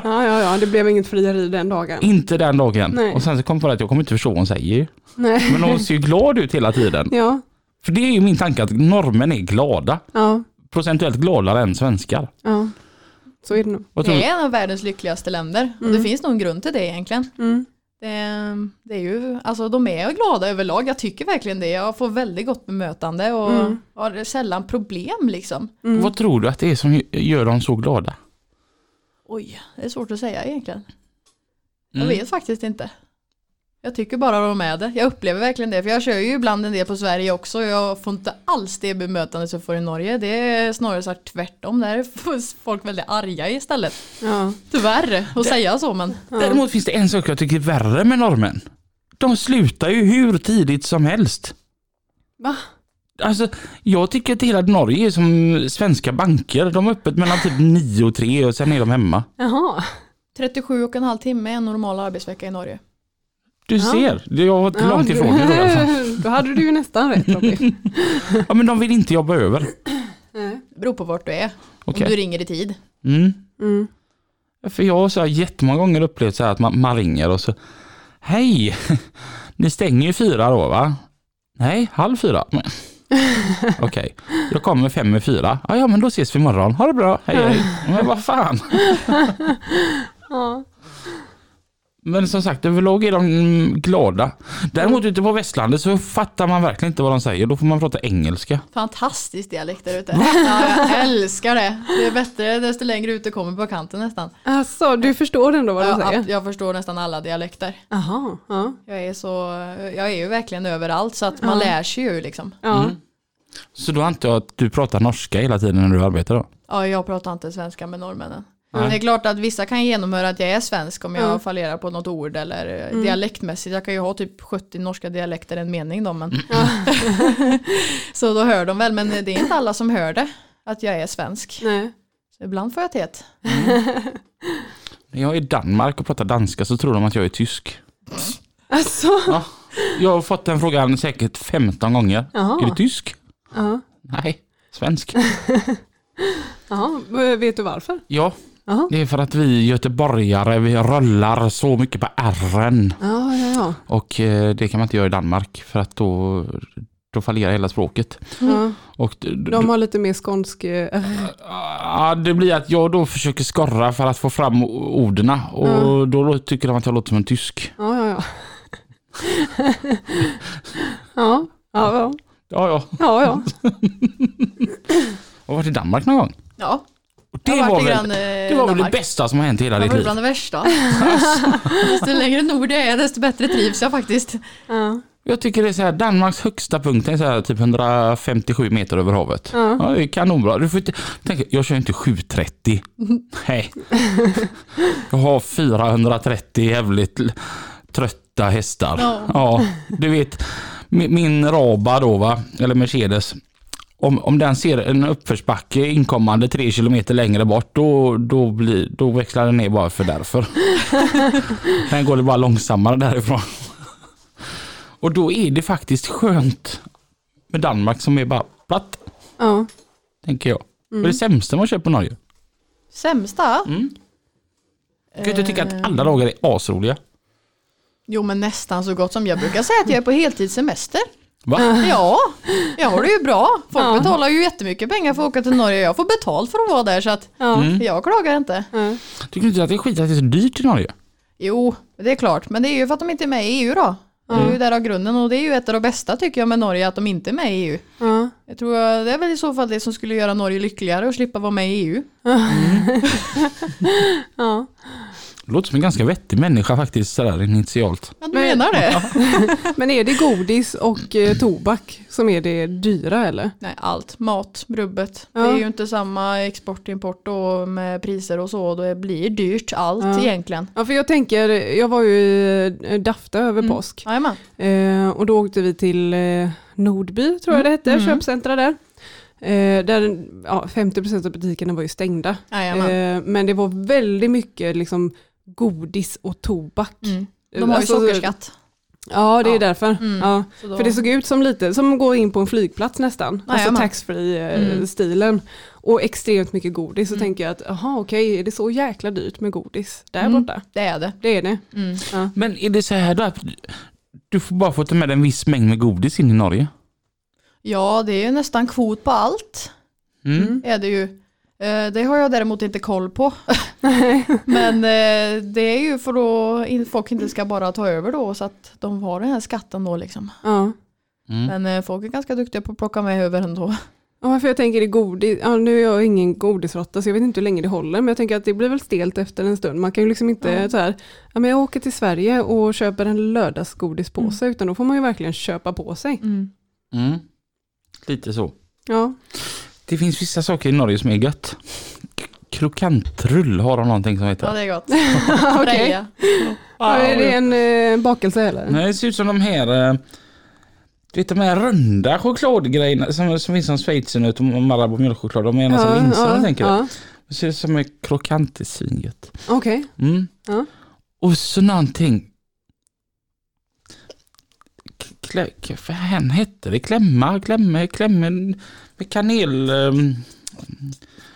Ja, ja, ja, det blev inget frieri den dagen. Inte den dagen. Nej. Och sen så kom jag på att jag kommer inte förstå vad hon säger. Nej. Men hon ser ju glad ut hela tiden. Ja, För det är ju min tanke att norrmän är glada. ja, Procentuellt gladare än svenskar. ja. Så är det nog. Vad tror Det är en av världens lyckligaste länder. Och det finns nog en grund till det egentligen. Mm. Det, det är ju, alltså de är glada överlag, jag tycker verkligen det. Jag får väldigt gott bemötande och Mm. har sällan problem liksom. Vad tror du att det är som gör dem så glada? Oj, det är svårt att säga egentligen. Jag Mm. vet faktiskt inte. Jag tycker bara de är det. Jag upplever verkligen det. För jag kör ju ibland en del på Sverige också. Jag får inte alls det bemötande som jag får i Norge. Det är snarare så här tvärtom. Där är folk väldigt arga istället. Ja. Tyvärr att säga så men. Däremot finns det en sak jag tycker är värre med norrmän. De slutar ju hur tidigt som helst. Va? Alltså, jag tycker att hela Norge är som svenska banker. De är öppet mellan typ 9 och 3 och sen är de hemma. Jaha. 37 och en halv timme är en normal arbetsvecka i Norge. Du Ja. ser, jag var Ja, långt ifrån det då. Alltså. Då hade du ju nästan rätt Robin. Ja men de vill inte jobba över. Det beror på vart du är. Okej. Om du ringer i tid. Mm. Mm. För jag har så här jättemånga gånger upplevt så här att man, man ringer och så Hej! Ni stänger ju fyra då va? Nej, halv fyra. Men- Okej, jag kommer fem i fyra. Ja, ja men då ses vi imorgon. Ha det bra, hej hej. Men vad fan. Ja. Men som sagt, överlag är de glada. Däremot ute på västlandet så fattar man verkligen inte vad de säger. Då får man prata engelska. Fantastisk dialekt där ute. Ja, jag älskar det. Det är bättre desto längre ut du kommer på kanten nästan. Alltså, du förstår ändå vad de Jag, säger? jag förstår nästan alla dialekter. Jaha. Ja. Jag är, så, jag är ju verkligen överallt så att man Ja. lär sig ju liksom. Ja. Mm. Så då antar jag att du pratar norska hela tiden när du arbetar då? Ja, jag pratar inte svenska med norrmännen. Nej. Det är klart att vissa kan genomhöra att jag är svensk om jag Mm. fallerar på något ord eller eh, Mm. dialektmässigt. Jag kan ju ha typ 70 norska dialekter en mening då men så då hör de väl men det är inte alla som hör det att jag är svensk. Nej. Så ibland får jag tet. När jag är i Danmark och pratar danska så tror de att jag är tysk. Alltså, Ja. Jag har fått den frågan säkert 15 gånger. Jaha. Är du tysk? Ja. Nej, svensk. Jaha, vet du varför? Ja, Jaha. det är för att vi göteborgare, vi rullar så mycket på ärren. Ja, ja, ja. Och eh, det kan man inte göra i Danmark för att då, då fallerar hela språket. ja. Och De har lite mer skånsk... eh, Ja, det blir att jag då försöker skorra för att få fram orden och Ja. då tycker de att jag låter som en tysk. Ja, ja, ja. ja, ja, ja. Ja, ja. ja, ja. Har varit i Danmark någon gång. Ja, det var, väl, grann, eh, det var väl det bästa som har hänt i hela Det ditt var liv. bland det värsta. desto längre nord jag är, desto bättre trivs jag faktiskt. ja. Jag tycker det är så här, Danmarks högsta punkt är så här, typ 157 meter över havet. Ja. Ja, det är kanonbra. Du får inte, tänk, jag kör inte 730. Nej. Jag har 430 jävligt trötta hästar. Ja. Ja, du vet. Min, min Raba då va, eller Mercedes. Om, om den ser en uppförsbacke inkommande tre kilometer längre bort då, då, blir, då växlar den ner bara för därför. den går det bara långsammare därifrån. Och då är det faktiskt skönt med Danmark som är bara platt, ja. tänker jag. Vad är det sämsta man kör på Norge? Sämsta? Mm. Kan du inte tycka Eh. att alla dagar är asroliga? Jo men nästan så gott som jag brukar säga att jag är på heltidssemester. Va? Ja, jag har det ju bra. Folk Ja. betalar ju jättemycket pengar för att åka till Norge. Jag får betalt för att vara där så att ja. Mm. jag klagar inte. ja. Tycker du inte att det är skit att det är så dyrt i Norge? Jo, det är klart. Men det är ju för att de inte är med i EU då. Det är ju där av grunden och det är ju ett av de bästa tycker jag med Norge att de inte är med i EU. ja. Jag tror att det är väl i så fall det som skulle göra Norge lyckligare och slippa vara med i EU. ja. Låter som en ganska vettig människa faktiskt sådär initialt. Ja, du Men- menar det? Men är det godis och eh, tobak som är det dyra eller? Nej, allt. Mat, rubbet. Ja. Det är ju inte samma export import då med priser och så. Det blir dyrt allt Ja. egentligen. Ja, för jag tänker, jag var ju i eh, Dafta över Mm. påsk. Eh, och då åkte vi till eh, Nordby, tror jag det hette, Mm. köpcentra där. Eh, där ja, 50% av butikerna var ju stängda. Eh, men det var väldigt mycket liksom, godis och tobak. Mm. De har ju Alltså, sockerskatt. Ja, det är Ja. därför. Mm. Ja. Då- För det såg ut som lite, som att gå in på en flygplats nästan. Alltså Jajamän. taxfree-stilen. Och extremt mycket godis. Så Mm. tänker jag att, jaha okej, är det så jäkla dyrt med godis där Mm. borta? Det är det. Det är det. Mm. Men är det så här då att du får bara få ta med en viss mängd med godis in i Norge? Ja, det är ju nästan kvot på allt. Mm. Är det ju. Eh, Det har jag däremot inte koll på. Men eh, det är ju för att folk inte ska bara ta över då så att de har den här skatten då liksom. Ja. Mm. Men eh, folk är ganska duktiga på att plocka med över ändå. Ja, för jag tänker det godis, ja, nu är jag ingen godisråtta så jag vet inte hur länge det håller men jag tänker att det blir väl stelt efter en stund. Man kan ju liksom inte Ja. så här, ja men jag åker till Sverige och köper en lördagsgodispåse utan då får man ju verkligen köpa på sig. Mm. Mm. Lite så. Ja, Det finns vissa saker i Norge som är gött. Krokantrull har de någonting som Ja, heter. det är gott. okej. Ja, är det en eh, bakelse eller? Nej, det ser ut som de här eh, du vet de här runda chokladgrejerna som, som finns som schweizernöt och Marabou mjölkchoklad. De är nästan linser ja, tänker jag. ja. Det ser ut som en krokant i svinget. Okej. Mm. Ja. Och så någonting. Klä, vad fan hette det? Klämma, klämme, klämme med kanel um,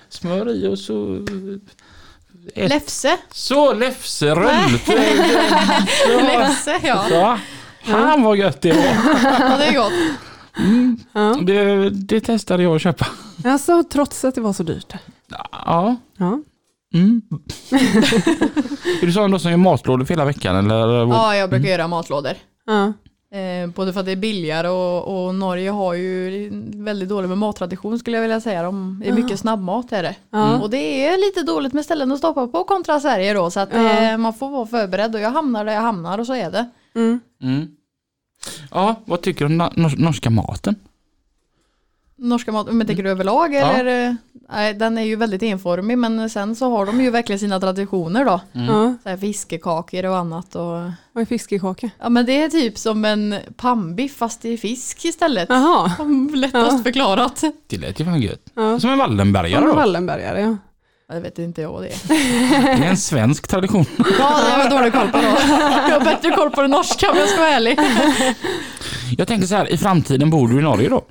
smör i och så... Ett, Läfse. så läfserull! Läfse, ja. ja. Han vad gött det var. ja. Det är gott. Ja. Det, det testade jag att köpa. Alltså trots att det var så dyrt. Ja. Ja. Mm. är du sån då som gör matlådor för hela veckan eller? Ja, jag brukar göra matlådor. Ja. Eh, både för att det är billigare och, och Norge har ju väldigt dålig med mattradition skulle jag vilja säga. De är mycket snabbmat är det. Ja. Och det är lite dåligt med ställen att stoppa på kontra Sverige då. Så att eh, man får vara förberedd och jag hamnar där jag hamnar och så är det. Mm. Mm. Ja, vad tycker du om norska maten? Norska mat, men tänker du överlag Ja. eller? eh, Nej, den är ju väldigt enformig men sen så har de ju verkligen sina traditioner då. ja. Så här fiskekakor och annat och Vad är fiskekaka? Ja men det är typ som en pannbiff fast i fisk istället. Jaha. Lättast Ja. förklarat. Det lät ju fan gött. Ja. Som en Wallenbergare då. Wallenbergare ja. Det vet inte jag vad det är. Det är en svensk tradition. Ja, det har jag dålig koll på då. Jag har bättre koll på det norska om jag ska vara ärlig. Jag tänker så här, i framtiden bor du i Norge då?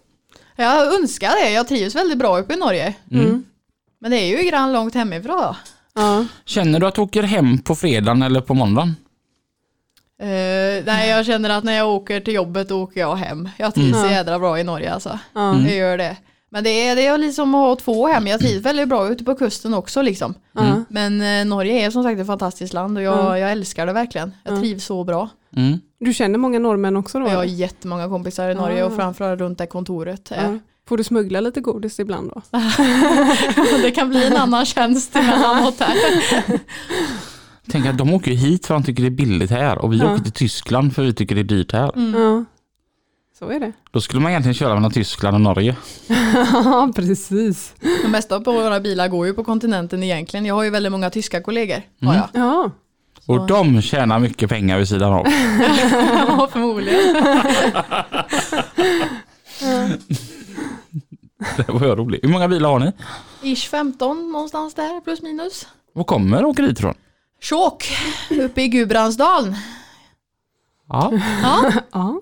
Jag önskar det. Jag trivs väldigt bra uppe i Norge. Mm. Men det är ju grann långt hemifrån. då. Ja. Känner du att du åker hem på fredagen eller på måndagen? Eh, nej, jag känner att när jag åker till jobbet då åker jag hem. Jag trivs Mm. så jädra bra i Norge alltså. Ja. Jag gör det. Men det är, det är liksom att ha två hem. Jag trivs väldigt bra ute på kusten också liksom. Ja. Men eh, Norge är som sagt ett fantastiskt land och jag, Mm. jag älskar det verkligen. Jag Mm. trivs så bra. Mm. Du känner många norrmän också då? Jag har eller? jättemånga kompisar i Norge och Ah. framförallt runt det kontoret. Får du smuggla lite godis ibland då? det kan bli en annan tjänst emellanåt här. Tänk att de åker hit för att de tycker det är billigt här och vi Ja. åker till Tyskland för vi tycker det är dyrt här. Mm. Ja. Så är det. Då skulle man egentligen köra mellan Tyskland och Norge. Ja, precis. De mesta på våra bilar går ju på kontinenten egentligen. Jag har ju väldigt många tyska kollegor. Har jag. Ja. Och de tjänar mycket pengar vid sidan av. Ja, förmodligen. Det var jag rolig. Hur många bilar har ni? Ish 15 någonstans där plus minus. Var kommer åkeriet ifrån? Tjåk uppe i Gubransdalen. Ja. Ja, ja.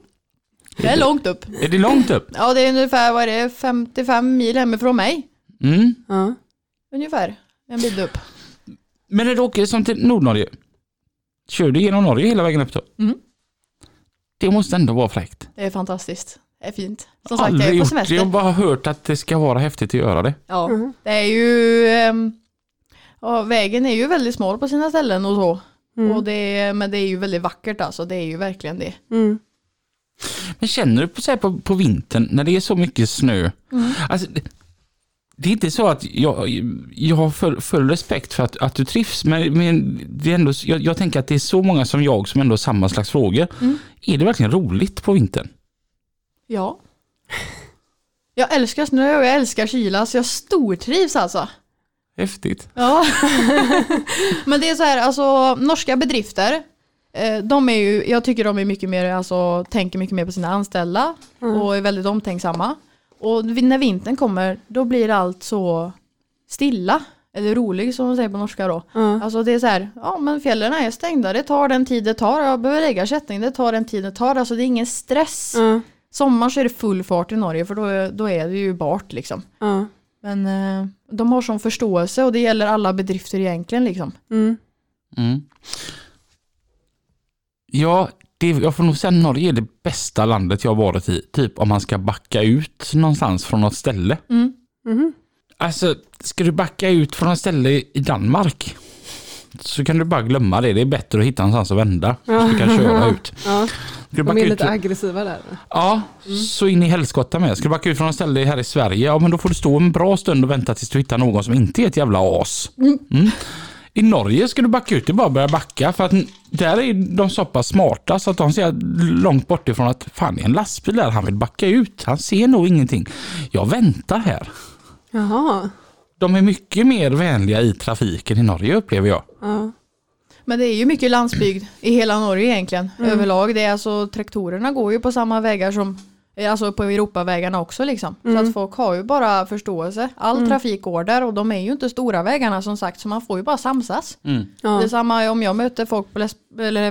Det är långt upp. Är det långt upp? Ja, det är ungefär vad är det, 55 mil hemifrån mig. Mm. ja. Ungefär en bit upp. Men när du åker som till Nordnorge, kör du genom Norge hela vägen upp då? Mm. Det måste ändå vara fräckt. Det är fantastiskt. Det är fint. Som sagt, jag Aldrig är på gjort det, semester. jag har bara hört att det ska vara häftigt att göra det. Ja, Mhm. det är ju... ehm, ja, vägen är ju väldigt smal på sina ställen och så. Mm. Och det men det är ju väldigt vackert alltså. Det är ju verkligen det. Mm. Men känner du på, så här, på, på vintern när det är så mycket snö? Mm. Alltså, det, är inte så att jag, jag har full, full respekt för att, att du trivs, men, men det är ändå, jag, jag tänker att det är så många som jag som ändå har samma slags frågor. Mm. Är det verkligen roligt på vintern? Ja. Jag älskar snö och jag älskar kyla så jag stortrivs alltså. Häftigt. Ja. Men det är så här, alltså norska bedrifter, de är ju, jag tycker de är mycket mer, alltså tänker mycket mer på sina anställda och är väldigt omtänksamma. Och när vintern kommer, då blir allt så stilla. Eller rolig som de säger på norska då. Ja. Alltså det är så här, ja men fjällen är stängda, det tar den tid det tar, jag behöver lägga kätting, det tar den tid det tar, alltså det är ingen stress. Ja. Sommar så är det full fart i Norge för då, är- då är det ju bart liksom. Ja. Men eh, de har sån förståelse och det gäller alla bedrifter egentligen liksom. Mm. Mm. Ja, det, jag får nog säga att Norge är det bästa landet jag varit i. Typ om man ska backa ut någonstans från något ställe. Mm. Mhm. Alltså, ska du backa ut från något ställe i Danmark så kan du bara glömma det. Det är bättre att hitta någonstans att vända. Så du kan köra ut. Ja. Ska De är ut lite från- aggressiva där. Ja, så in i helskotta med. Ska du backa ut från något ställe här i Sverige, ja men då får du stå en bra stund och vänta tills du hittar någon som inte är ett jävla as. Mm. I Norge ska du backa ut, det är bara att börja backa för att där är de så pass smarta så att de ser långt bort ifrån att fan det är en lastbil där, han vill backa ut. Han ser nog ingenting. Jag väntar här. Jaha. De är mycket mer vänliga i trafiken i Norge upplever jag. Ja. Men det är ju mycket landsbygd i hela Norge egentligen överlag. Det är alltså traktorerna går ju på samma vägar som Alltså på Europavägarna också liksom. Så att folk har ju bara förståelse. All trafik går där och de är ju inte stora vägarna som sagt så man får ju bara samsas. Mm. Det är Ja. samma om jag möter folk på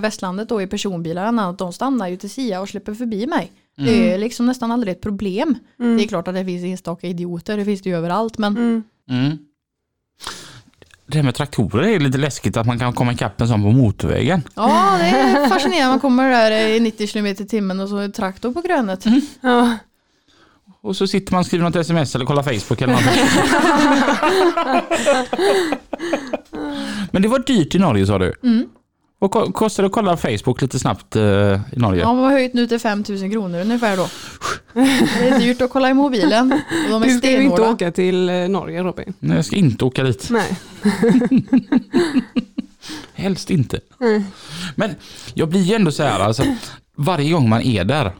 västlandet då i personbilar, de stannar ju till Sia och släpper förbi mig. Det är liksom nästan aldrig ett problem. Det är klart att det finns enstaka idioter, det finns det ju överallt men Mm. Mm. Det här med traktorer är lite läskigt att man kan komma ikapp en sån på motorvägen. ja det är fascinerande. Man kommer där i 90 km i timmen och så är det traktor på grönet. Ja. Och så sitter man och skriver något sms eller kollar Facebook eller någonting. Men det var dyrt i Norge sa du? Mm. Vad ko- kostar det att kolla Facebook lite snabbt eh, i Norge? Ja, de har höjt nu till 5000 kronor ungefär då. Det är dyrt att kolla i mobilen. Och de är Du ska ju inte åka till eh, Norge Robin. Nej, jag ska inte åka dit. Nej. Helst inte. Nej. Men jag blir ju ändå så här, alltså, varje gång man är där,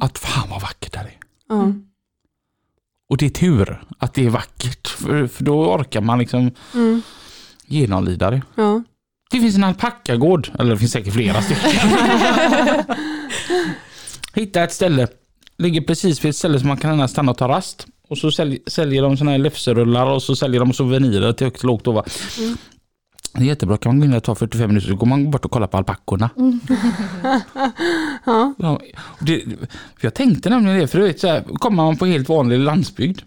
att fan vad vackert det är. Ja. Och det är tur att det är vackert, för, för då orkar man liksom Mm. genomlida det. Ja. Det finns en alpackagård, eller det finns säkert flera stycken. Hitta ett ställe, ligger precis vid ett ställe som man kan stanna och ta rast. Och så sälj, säljer de såna här läfserullar och så säljer de souvenirer till högt och lågt. Och va. Det är jättebra, kan man gå in där och ta 45 minuter så går man bort och kollar på alpackorna. ja. och det, för jag tänkte nämligen det, för du vet så här, kommer man på helt vanlig landsbygd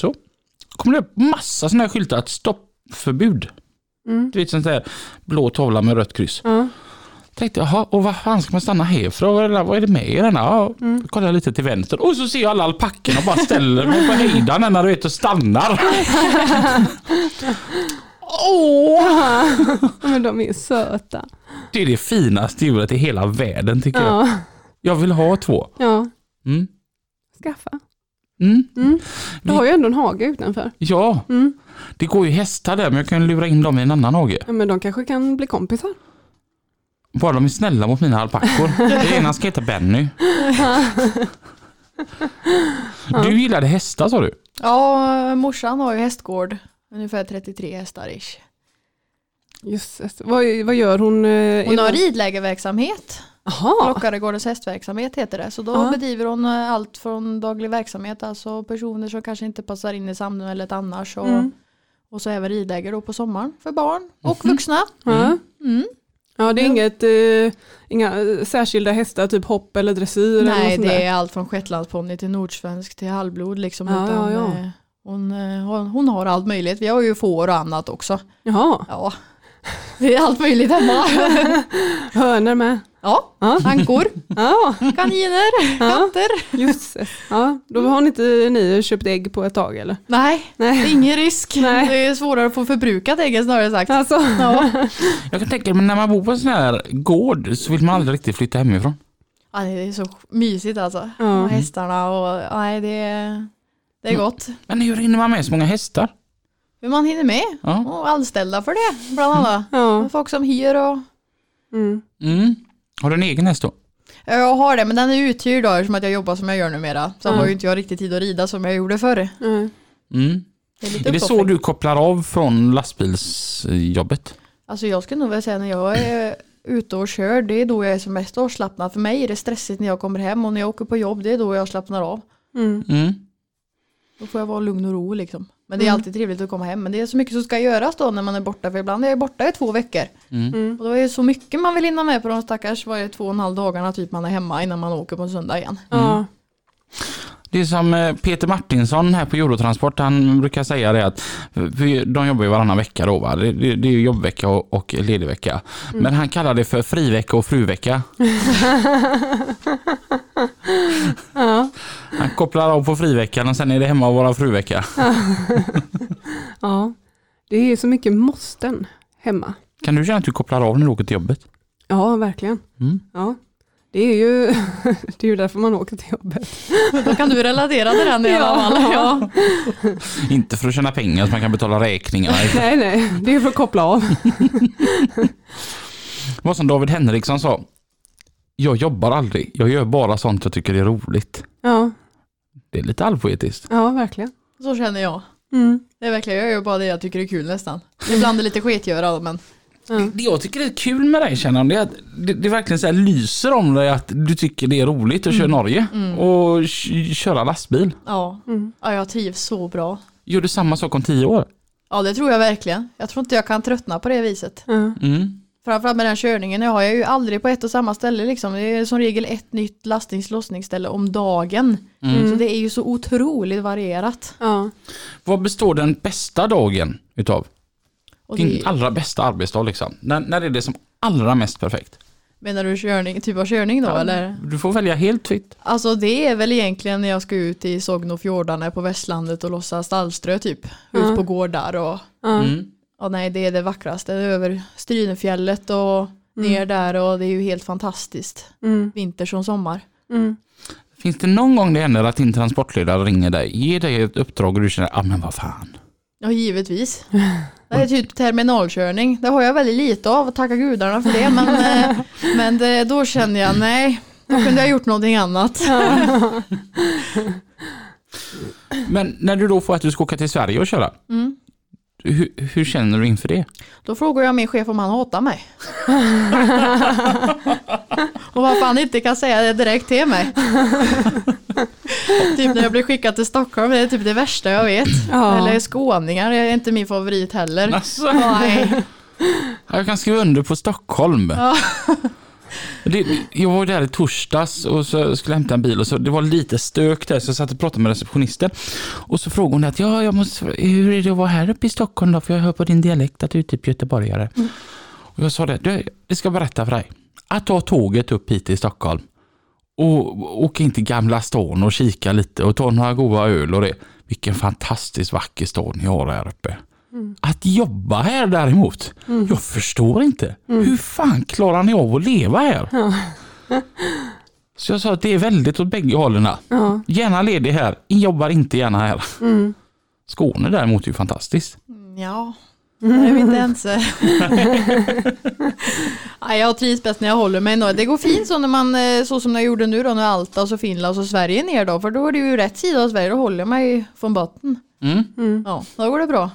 så kommer det upp massa sådana här skyltar att stoppförbud. Du vet sånt där blå tavla med rött kryss. Ja. Tänkte jaha, och vad fan ska man stanna här för? Vad är det, med i denna? Ja, Kollar lite till vänster och så ser jag alla alpackorna och bara ställer mig på hejdan när du vet och stannar. Åh! Men de är söta. Det är det finaste djuret i hela världen tycker jag. Ja. Jag vill ha två. ja. Mm. Skaffa. Mm. Du har ju ändå en hage utanför. Ja, Mm. det går ju hästar där men jag kan lura in dem i en annan hage. Ja, men de kanske kan bli kompisar. Bara de är snälla mot mina alpackor. Det ena ska heta Benny. Du gillade hästar sa du? Ja, morsan har ju hästgård. Ungefär 33 hästar ish. Jösses. Vad, vad gör hon? eh, Hon har ridlägerverksamhet. Jaha. Lockaregårdens hästverksamhet heter det. Så då Ja. bedriver hon eh, allt från daglig verksamhet, alltså personer som kanske inte passar in i samhället annars. Och, Mm. och så även ridläger då på sommaren för barn och vuxna. Ja. Mm. ja, det är inget, eh, inga eh, särskilda hästar, typ hopp eller dressyr? eller Nej, sånt det är allt från shetlandsponny till nordsvensk till halvblod. Liksom, Ja, utan, ja, ja. eh, Hon, hon, hon har allt möjligt. Vi har ju får och annat också. Jaha, Ja, det är allt möjligt hemma. hönor med. Ja, Ja. ankor, Ja, kaniner, Ja. katter. jösses. Ja, då har ni inte ni köpt ägg på ett tag eller? Nej, det Nej. är ingen risk. Nej. Det är svårare att få förbrukat äggen snarare sagt. Alltså, Ja. Jag kan tänka mig när man bor på en sån här gård så vill man aldrig riktigt flytta hemifrån. Ja, det är så mysigt alltså. Ja. Och hästarna och nej, det är, det är gott. Men hur hinner man med så många hästar? Hur man hinner med. Ja. Och anställda för det bland annat. ja. Folk som hyr och Mm. Mm. Har du en egen häst då? Ja, Jag har det, men den är uthyrd då eftersom att jag jobbar som jag gör numera. Så Mm. har ju inte jag riktigt tid att rida som jag gjorde förr. Mm. Mm. Det är lite Är det så du kopplar av från lastbilsjobbet? Alltså jag skulle nog vilja säga när jag är ute och kör, det är då jag är som mest avslappnad. För mig är det stressigt när jag kommer hem och när jag åker på jobb, det är då jag slappnar av. Mm. Mm. Då får jag vara lugn och ro liksom. Men det är Mm. alltid trevligt att komma hem. Men det är så mycket som ska göras då när man är borta. För ibland är jag borta i två veckor. Mm. Och då är det så mycket man vill hinna med på de stackars varje två och en halv dagarna typ man är hemma innan man åker på en söndag igen. Ja. Det är som eh, Peter Martinsson här på Eurotransport, han brukar säga det att de jobbar ju varannan vecka då va? Det, det, det är ju jobbvecka och, och ledig vecka. Men han kallar det för frivecka och fruvecka. Ja. Han kopplar av på friveckan och sen är det hemma och vara fruvecka. ja. Det är så mycket måsten hemma. Kan du känna att du kopplar av när du åker till jobbet? Ja, verkligen. Mm. Ja. Det är ju det är ju därför man åker till jobbet. Då kan du relatera till den i alla fall. Ja. Inte för att tjäna pengar så man kan betala räkningar. Nej, nej, det är för att koppla av. Var som David Henriksson sa. Jag jobbar aldrig, jag gör bara sånt jag tycker är roligt. Ja, Det är lite allpoetiskt. ja verkligen. Så känner jag. Mm. Det är verkligen, jag gör bara det jag tycker är kul nästan. Ibland är det lite sketgöra men Ja. Det jag tycker är kul med dig känner jag, det är att det, det verkligen så här lyser om dig att du tycker det är roligt att köra Norge och k- köra lastbil. ja. Mm. ja, jag trivs så bra. Gör du samma sak om tio år? Ja det tror jag verkligen. Jag tror inte jag kan tröttna på det viset. Mm. Framförallt med den körningen jag har jag ju aldrig på ett och samma ställe liksom. Det är som regel ett nytt lastnings lossningsställe om dagen. Mm. Så det är ju så otroligt varierat. Ja. Vad består den bästa dagen utav? Och Din det, allra bästa arbetsdag liksom. När, när är det som allra mest perfekt? menar du körning, typ av körning då eller? Du får välja helt fritt. Alltså det är väl egentligen när jag ska ut i Sognofjordarna på Västlandet och lossa stallströ typ. Ut Ja. på gårdar och Ja. Mm. Ja, nej det är det vackraste. Över Strynefjället och ner där och det är ju helt fantastiskt. Mm. Vinter som sommar. Mm. Finns det någon gång det händer att din transportledare ringer dig, ger dig ett uppdrag och du känner, ah men vad fan. Ja givetvis. Det är typ terminalkörning. Det har jag väldigt lite av, tacka gudarna för det. Men, eh, men det, då känner jag nej, då kunde jag gjort någonting annat. Men när du då får att du ska åka till Sverige och köra, Mm. Hur, hur känner du inför det? Då frågar jag min chef om han hatar mig. och varför han inte kan säga det direkt till mig. typ när jag blir skickad till Stockholm, det är typ det värsta jag vet. Ja. Eller skåningar, det är inte min favorit heller. Alltså, Nej. jag kan skriva under på Stockholm. Ja. Det, jag var där i torsdags och så skulle jag hämta en bil och så, det var lite stök där så jag satt och pratade med receptionisten. Och så frågade hon att ja, jag måste, hur är det att vara här uppe i Stockholm då? För jag hör på din dialekt att du är typ göteborgare. Och jag sa det, du, det ska jag berätta för dig. Att ta tåget upp hit till Stockholm och åka in till Gamla stan och kika lite och ta några goda öl och det. Vilken fantastiskt vacker stad ni har här uppe. Att jobba här däremot, jag förstår inte. Hur fan klarar ni av att leva här? Så jag sa att det är väldigt åt bägge hållen. Ja. Gärna ledig här, jobbar inte gärna här. Mm. Skåne däremot är ju fantastiskt. Ja, där är vi inte ense. Nej, jag trivs bäst när jag håller mig. Det går fint så när man, eh, så som jag gjorde nu då, när Alta och så Finland och så Sverige ner då, för då är det ju rätt sida av Sverige, då håller jag mig från botten. Mm. Ja, då går det bra.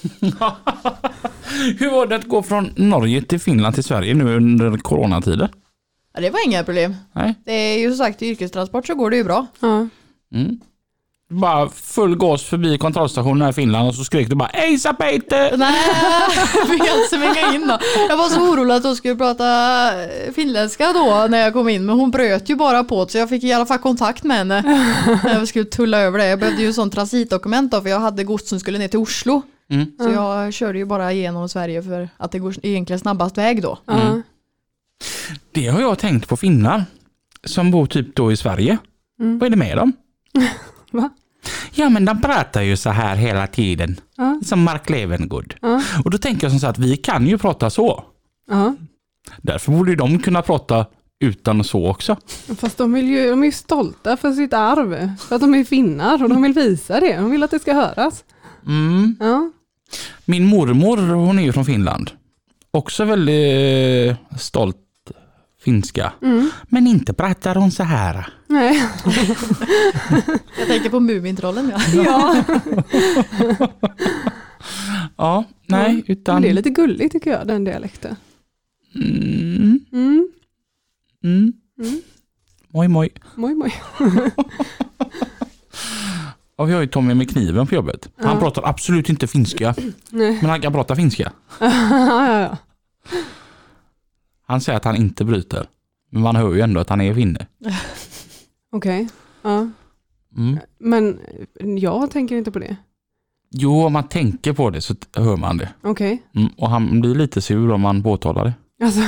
Hur var det att gå från Norge till Finland till Sverige nu under coronatider? Ja, det var inga problem. Nej. Det är ju som sagt i yrkestransport så går det ju bra. Ja. Mm. Bara full gas förbi kontrollstationen här i Finland och så skrek du bara Ejsa Peter! Nej, jag fick inte svänga in då. Jag var så orolig att hon skulle prata finländska då när jag kom in, men hon bröt ju bara på så jag fick i alla fall kontakt med henne när jag skulle tulla över det. Jag behövde ju sånt transitdokument då, för jag hade gods som skulle ner till Oslo. Mm. Så jag körde ju bara igenom Sverige för att det går egentligen snabbast väg då. Ja. Det har jag tänkt på finnar som bor typ då i Sverige. Vad är det med dem? Va? Ja men de pratar ju så här hela tiden. Ja. Som Mark Levengood. Ja. Och då tänker jag som så att vi kan ju prata så. Ja. Därför borde ju de kunna prata utan så också. Fast de, vill ju, de är ju stolta för sitt arv. För att de är finnar och de vill visa det. De vill att det ska höras. Mm. Ja. Min mormor hon är ju från Finland. Också väldigt eh, stolt finska. Mm. Men inte pratar hon så här. Nej. Jag tänker på Mumintrollen ja. Ja. Ja, nej, utan... Men det är lite gulligt tycker jag, den dialekten. Mm, Mm. mm. Mm. Moj, moj. Moj, moj. Ja, vi har ju Tommy med kniven på jobbet. Han pratar absolut inte finska, men han kan prata finska. Han säger att han inte bryter. Men man hör ju ändå att han är finne. Okej. Ja. Mm. Men jag tänker inte på det. Jo, om man tänker på det så hör man det. Okej. Mm. Och han blir lite sur om man påtalar det. Alltså,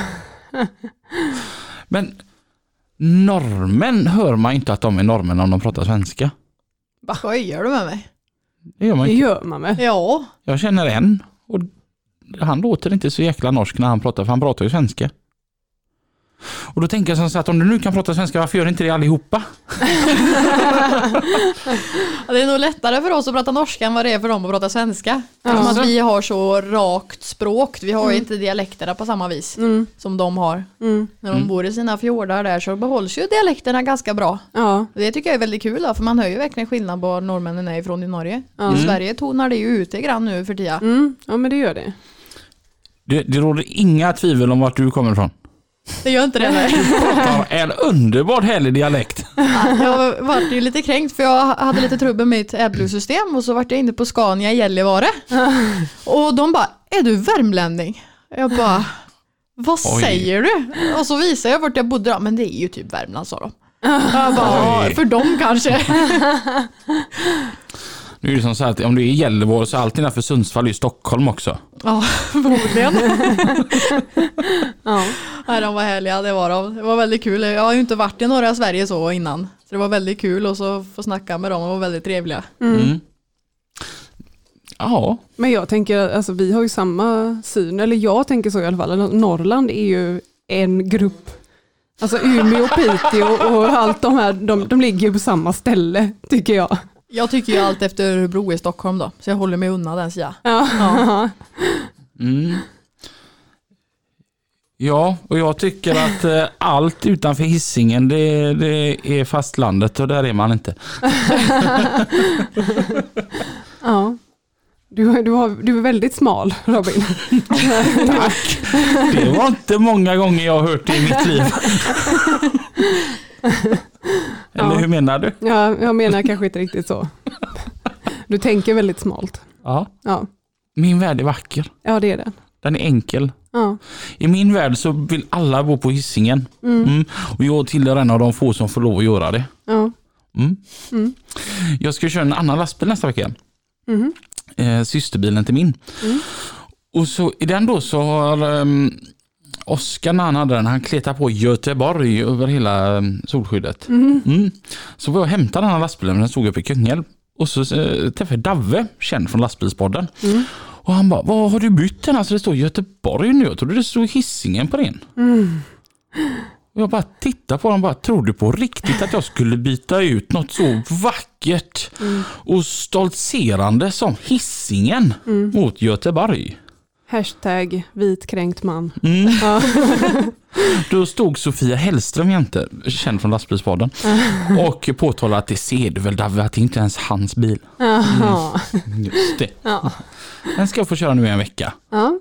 Men norrmän hör man inte att de är norrmän om de pratar svenska. Skojar du med mig? Det gör man det inte. gör man med. Ja. Jag känner en och han låter inte så jäkla norsk när han pratar för han pratar ju svenska. Och då tänker jag så att om du nu kan prata svenska, varför gör inte det allihopa? Det är nog lättare för oss att prata norska än vad det är för dem att prata svenska. Ja. Som att vi har så rakt språk. Vi har ju inte dialekterna på samma vis Mm. som de har. Mm. När de Mm. bor i sina fjordar där så behålls ju dialekterna ganska bra. Ja. Det tycker jag är väldigt kul då, för man hör ju verkligen skillnad på var norrmännen är ifrån i Norge. Ja. I Sverige tonar det ju ut lite grann nu för tiden. Mm. ja, men det gör det. Det, det råder inga tvivel om vart du kommer ifrån. Det gör inte det. nej. En underbart härlig dialekt. Jag var ju lite kränkt för jag hade lite trubbel med mitt AdBlue-system och så vart jag inne på Scania i Gällivare. Och de bara, är du värmlänning? Jag bara, vad Oj. säger du? Och så visade jag vart jag bodde, ja, men det är ju typ Värmland sa de. Jag bara, Oj. "Ja, för dem kanske. Nu är det som så att om du är i Gällivare så är allt innanför Sundsvall är ju Stockholm också. Ja, förmodligen. Ja. Nej, de var härliga, det var de. Det var väldigt kul. Jag har ju inte varit i norra Sverige så innan. Så det var väldigt kul och så få snacka med dem, de var väldigt trevliga. Mm. Ja, Men jag tänker, alltså vi har ju samma syn, eller jag tänker så i alla fall. Norrland är ju en grupp. Alltså Umeå, Piteå och allt de här, de, de ligger ju på samma ställe tycker jag. Jag tycker ju allt efter Örebro i Stockholm då, så jag håller mig undan den sidan. Ja. Ja. Mm. Ja, och jag tycker att eh, allt utanför hissingen det, det är fastlandet och där är man inte. ja. Du, du, har, du är väldigt smal Robin. Tack! Det var inte många gånger jag har hört det i mitt liv. Eller Ja. Hur menar du? Ja, jag menar kanske inte riktigt så. Du tänker väldigt smalt. Ja. Ja, Min värld är vacker. ja det är det. Den är enkel. Ja. I min värld så vill alla bo på hissingen. Mm. Och jag tillhör en av de få som får lov att göra det. Ja. Mm. Jag ska köra en annan lastbil nästa vecka. Mhm. Eh, systerbilen till min. Och så i den då så har um, Oskar när han hade den, han kletade på Göteborg över hela um, solskyddet. Mm. Så var jag och hämtade den här lastbilen, den stod uppe i Kungälv. Och så eh, träffade jag Davve, känd från lastbilspodden. Och han bara, vad har du bytt den? Alltså det står Göteborg nu, jag trodde det stod Hisingen på din. Och jag bara tittade på honom och bara, tror du på riktigt att jag skulle byta ut något så vackert och stoltserande som Hisingen mot Göteborg? Hashtag vitkränkt man. Mm. Ja. Då stod Sofia Hellström jämte, känd från lastbilspodden, och påtalade att det ser du väl Davve, att det inte ens hans bil. Jaha. Just det. Ja. Den ska jag få köra nu i en vecka. Ja.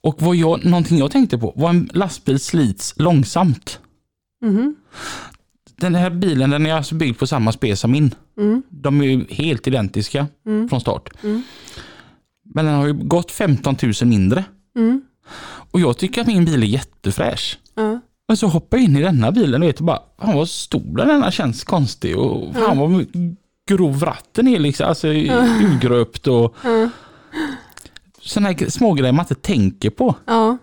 Och vad jag, någonting jag tänkte på, var en lastbil slits långsamt. Mhm. Den här bilen den är alltså byggd på samma spec som min. Mm. De är ju helt identiska från start. Men den har ju gått 15 000 mindre. Mm. Och jag tycker att min bil är jättefräsch. Ja. Men så hoppar jag in i denna bilen och vet bara, fan vad stor den denna känns konstig och fan vad mycket grov ratten är liksom, alltså urgröpt och sådana här smågrejer man inte tänker på. Ja.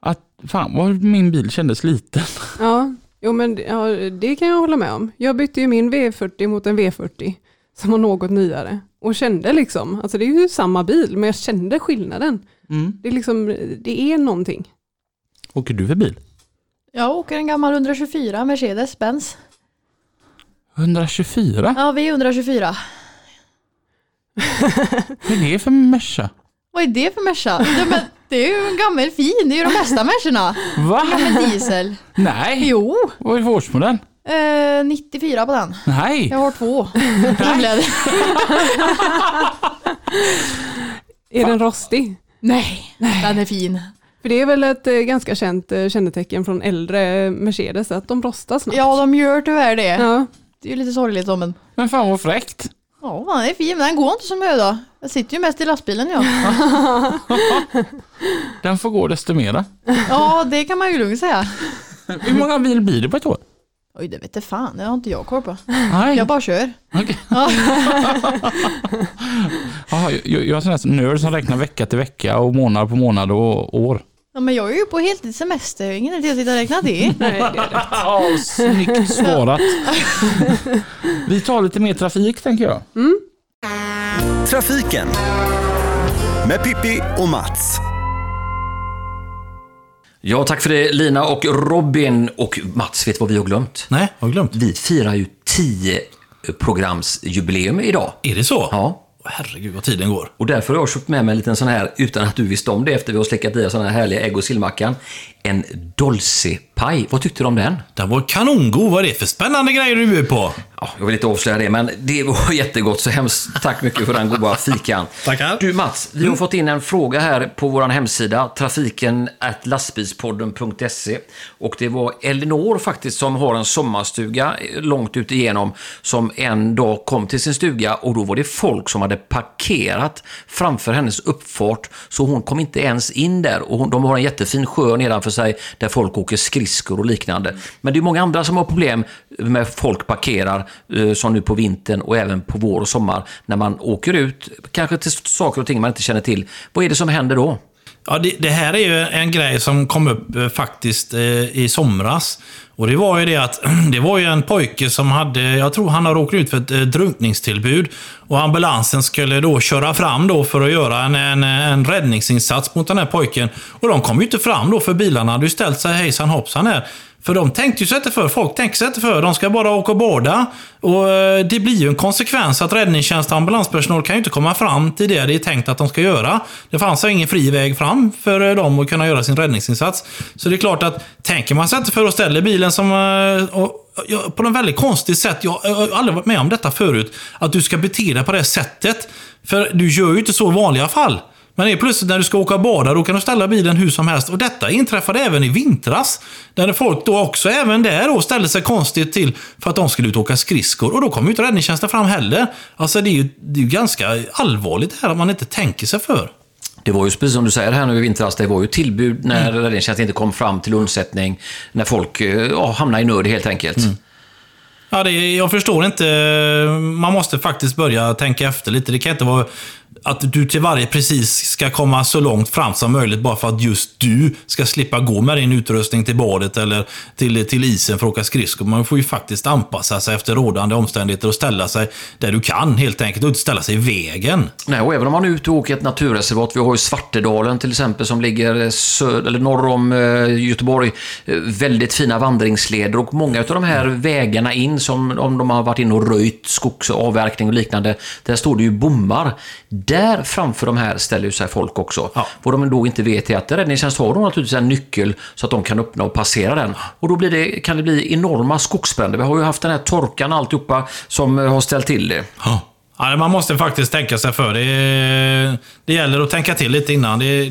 Att fan vad min bil kändes liten. Ja. Jo men ja, det kan jag hålla med om. Jag bytte ju min V40 mot en V40 som var något nyare och kände liksom, alltså det är ju samma bil men jag kände skillnaden. Mm. Det är liksom, det är någonting. Åker du för bil? Jag åker en gammal 124 Mercedes-Benz. 124? Ja, vi är 124. Vad är det för Merca? Vad är det för Merca? Ja, men det är ju en gammal fin, det är ju de bästa Mercerna. Va? Med diesel. Nej! Jo, Vad är det för årsmodell? Eh, 94 på den. Nej! Jag har två. Inläder. Är den rostig? Nej, den är fin. För det är väl ett eh, ganska känt eh, kännetecken från äldre Mercedes att de rostar snabbt. Ja, de gör tyvärr det. Ja. Det är ju lite sorgligt om men. Men fan vad fräckt. Ja, den är fin, men den går inte så mycket då. Jag sitter ju mest i lastbilen ja. Den får gå desto mera. Ja, det kan man ju lugnt säga. Hur många mil blir det på ett år? Oj, det vet jag fan, det har inte jag koll på. Nej. Jag bara kör. Okej. Jaha, jag, jag är en sån här nörd som räknar vecka till vecka och månad på månad och år. Ja, men jag är ju på heltidssemester, jag har ingen idé att räkna det. Nej, det är snyggt svarat. Vi tar lite mer trafik tänker jag. Trafiken med Pippi och Mats. Ja, tack för det Lina och Robin. Och Mats, vet du vad vi har glömt? Nej, har jag glömt. Vi firar ju 10 programsjubileum idag. Är det så? Ja. Herregud vad tiden går. Och därför har jag köpt med mig en liten sån här, utan att du visste om det, efter vi har slickat i oss såna här härliga ägg och sillmackan. En Dolce-paj. Vad tyckte du om den? Den var kanongod. Vad är det för spännande grejer du bjuder på? Ja, jag vill inte avslöja det, men det var jättegott. Så hemskt tack mycket för den goda fikan. Tackar. Du Mats, vi har fått in en fråga här på vår hemsida, trafiken lastbilspodden.se. Och det var Elinor faktiskt som har en sommarstuga långt ut igenom som en dag kom till sin stuga och då var det folk som hade parkerat framför hennes uppfart så hon kom inte ens in där. Och de har en jättefin sjö nedanför sig där folk åker skridskor och liknande. Men det är många andra som har problem med folk parkerar Eh, som nu på vintern och även på vår och sommar när man åker ut, kanske till saker och ting man inte känner till. Vad är det som händer då? Ja, det, det här är ju en grej som kom upp eh, faktiskt eh, i somras. Och det var ju det att det var ju en pojke som hade, jag tror han har råkat ut för ett eh, drunkningstillbud. Och ambulansen skulle då köra fram då för att göra en, en, en räddningsinsats mot den här pojken. Och de kom ju inte fram då för bilarna hade ju ställt sig hejsan hoppsan här. För de tänkte ju sig inte för. Folk tänker sig inte för. De ska bara åka och båda. Och eh, det blir ju en konsekvens att räddningstjänst och ambulanspersonal kan ju inte komma fram till det det är tänkt att de ska göra. Det fanns ingen fri väg fram för eh, dem att kunna göra sin räddningsinsats. Så det är klart att tänker man sig inte för och ställer bilen som... Eh, och, på något väldigt konstigt sätt. Jag, jag har aldrig varit med om detta förut. Att du ska bete dig på det sättet. För du gör ju inte så i vanliga fall. Men är plötsligt när du ska åka och bada, då kan du ställa bilen hur som helst. Och detta inträffade även i vintras. Där folk då också, även där, då, ställde sig konstigt till för att de skulle ut och åka skridskor. Och då kom ju inte räddningstjänsten fram heller. Alltså det är ju, det är ju ganska allvarligt här om man inte tänker sig för. Det var ju precis som du säger här nu i vintras, det var ju tillbud när mm. räddningstjänsten inte kom fram till undsättning. När folk eh, ja, hamnade i nöd helt enkelt. Mm. Ja, det, jag förstår inte. Man måste faktiskt börja tänka efter lite. Det kan inte vara att du till varje precis ska komma så långt fram som möjligt bara för att just du ska slippa gå med din utrustning till badet eller till, till isen för att åka skridskor. Man får ju faktiskt anpassa sig efter rådande omständigheter och ställa sig där du kan helt enkelt och inte ställa sig i vägen. Nej, och även om man är ute och åker ett naturreservat. Vi har ju Svartedalen till exempel som ligger söd, eller norr om eh, Göteborg. Eh, väldigt fina vandringsleder och många av de här vägarna in som om de har varit inne och röjt skogsavverkning och liknande. Där står det ju bommar där framför de här ställer sig folk också. Ja. Vad de då inte vet är att räddningstjänst har de naturligtvis en nyckel så att de kan öppna och passera den. Och då blir det, kan det bli enorma skogsbränder. Vi har ju haft den här torkan och alltihopa som har ställt till det. Ja. Ja, man måste faktiskt tänka sig för. Det, det gäller att tänka till lite innan. Det,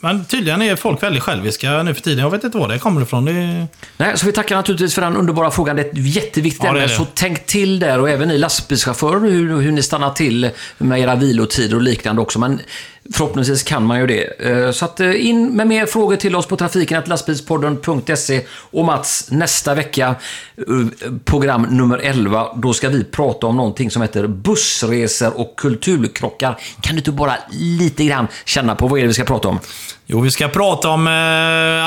men tydligen är folk väldigt själviska nu för tiden. Jag vet inte var det kommer ifrån. Det... Nej, så vi tackar naturligtvis för den underbara frågan. Det är ett jätteviktigt ja, ämne. Så tänk till där och även ni lastbilschaufförer hur, hur ni stannar till med era vilotider och liknande också. Men Förhoppningsvis kan man ju det. Eh, så att eh, in med mer frågor till oss på trafiken.lastbilspodden.se och Mats, nästa vecka, eh, program nummer 11, då ska vi prata om någonting som heter bussresor och kulturkrockar. Kan du inte bara lite grann känna på vad är det vi ska prata om? Jo, vi ska prata om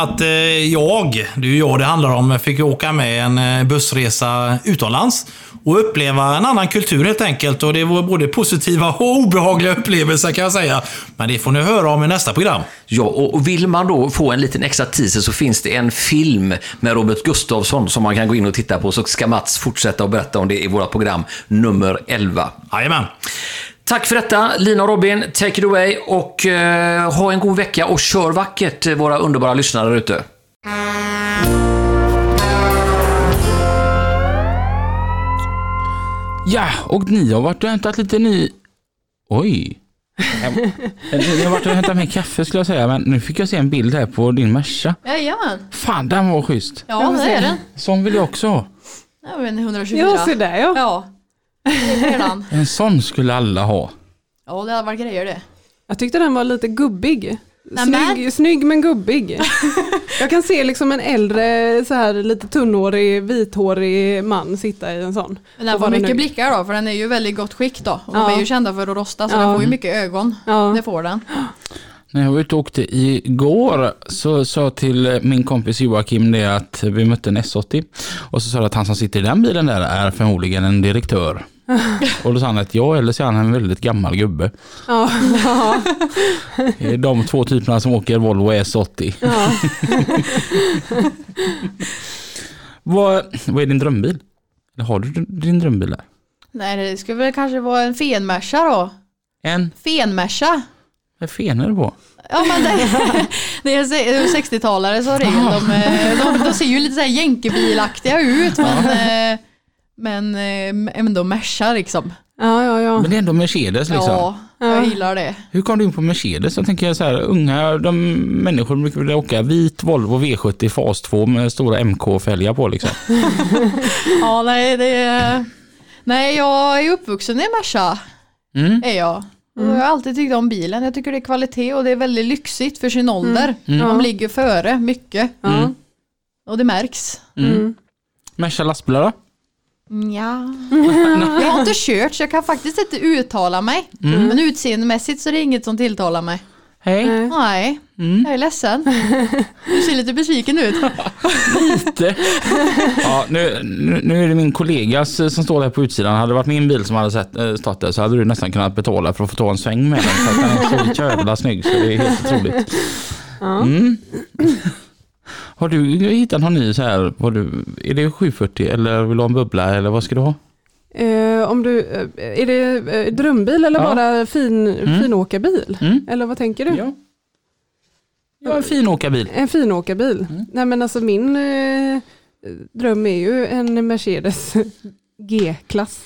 att jag, det är ju jag det handlar om, fick åka med en bussresa utomlands och uppleva en annan kultur helt enkelt. Och det var både positiva och obehagliga upplevelser kan jag säga. Men det får ni höra om i nästa program. Ja, och vill man då få en liten extra teaser så finns det en film med Robert Gustafsson som man kan gå in och titta på. Så ska Mats fortsätta att berätta om det i våra program nummer 11. Jajamän. Tack för detta, Lina och Robin. Take it away och eh, ha en god vecka och kör vackert, våra underbara lyssnare ute. Ja, och ni har varit och hämtat lite ny... Oj. Ni har varit och hämtat mer kaffe skulle jag säga, men nu fick jag se en bild här på din Merca. Jajamän. Fan, den var schysst. Ja, det är den. Sån vill jag också ha. Ja, men 124. Ja, se där ja. Ja. En sån skulle alla ha. Ja, det hade varit grejer det. Jag tyckte den var lite gubbig. Snygg, snygg men gubbig. Jag kan se liksom en äldre, så här lite tunnhårig, vithårig man sitta i en sån. Men den får mycket nöjd. blickar då, för den är ju väldigt gott skick då. Och de Ja. är ju kända för att rosta, så Ja. den får ju mycket ögon. Ja. Det får den. När jag var ute och åkte igår så sa jag till min kompis Joakim det att vi mötte en S80 och så sa jag att han som sitter i den bilen där är förmodligen en direktör. Och då sa han att ja, eller så är han en väldigt gammal gubbe. Ja, ja, Det är de två typerna som åker Volvo S80. ja. Vad, vad är din drömbil? Eller har du din drömbil där? Nej, det skulle väl kanske vara en fenmersa då. En? Fenmersa. Vad är det på? Ja men det, det är se- 60-talare som regel. De, eh, de, de ser ju lite så här jänkebilaktiga ut men, eh, men eh, ändå Merca liksom. ja, ja, ja. Men det är ändå Mercedes liksom. Ja, jag gillar det. Hur kom du in på Mercedes? Jag tänker så här, unga de människor brukar vilja åka vit Volvo V70 fas 2 med stora MK-fälgar på liksom. Ja, nej, det är, nej, jag är uppvuxen i en Merca. Mm. Är jag. Och jag har alltid tyckt om bilen. Jag tycker det är kvalitet och det är väldigt lyxigt för sin ålder. De ligger före mycket. ja. Och det märks. Mm. Merca lastbilar då? Ja. Jag har inte kört så jag kan faktiskt inte uttala mig. Men utseendemässigt så är det inget som tilltalar mig. Hej. Nej. Nej, jag är ledsen. Du ser lite besviken ut. Lite. Ja, nu, nu, nu är det min kollegas eh, som står där på utsidan. Hade det varit min bil som hade sett, äh, stått där så hade du nästan kunnat betala för att få ta en sväng med den. För att den är så jävla snygg så det är helt otroligt. Mm. Har du hittat någon ny så här, du, är det 740 eller vill du ha en bubbla eller vad ska du ha? Eh, om du, eh, är det eh, drömbil eller Ja. bara fin, Mm. finåkarbil? Mm. Eller vad tänker du? Ja. Ja, en fin åkarbil. En finåkarbil? Mm. Nej men alltså min eh, dröm är ju en Mercedes G-klass.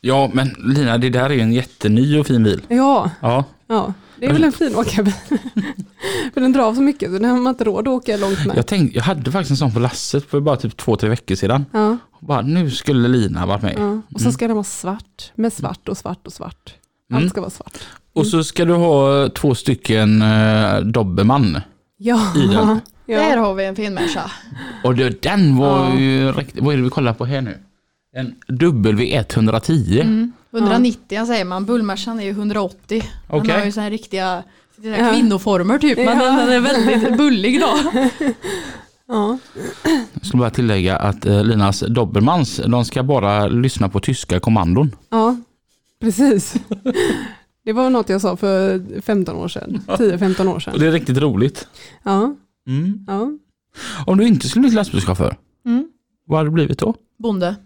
Ja, men Lina, det där är ju en jätteny och fin bil. Ja, Ja, ja. Det är väl en fin åkarbil. För den drar så mycket så den har man inte råd att åka långt med. Jag, tänkte, jag hade faktiskt en sån på lasset för bara typ två, tre veckor sedan. Ja, Bara, nu skulle Lina varit med. ja. Och så ska den vara svart med svart och svart och svart. Allt Mm. ska vara svart. Och så ska du ha två stycken uh, Dobermann Ja. i den. Där ja. har vi en fin människa. Och det, den var Ja. ju riktigt, vad är det vi kollar på här nu? En W110. Mm. 190 säger man, bullmärsan är ju 180. Den Okej. har ju så här riktiga så Ja. kvinnoformer typ, men Ja. den, den är väldigt bullig då. ja. Jag skulle bara tillägga att eh, Linas Dobermans, de ska bara lyssna på tyska kommandon. Ja, precis. Det var något jag sa för 15 år sedan. 10-15 år Och sedan. det är riktigt roligt. Ja, Mm. ja. Om du inte skulle bli lastbilschaufför, Mm. vad hade du blivit då? Bonde.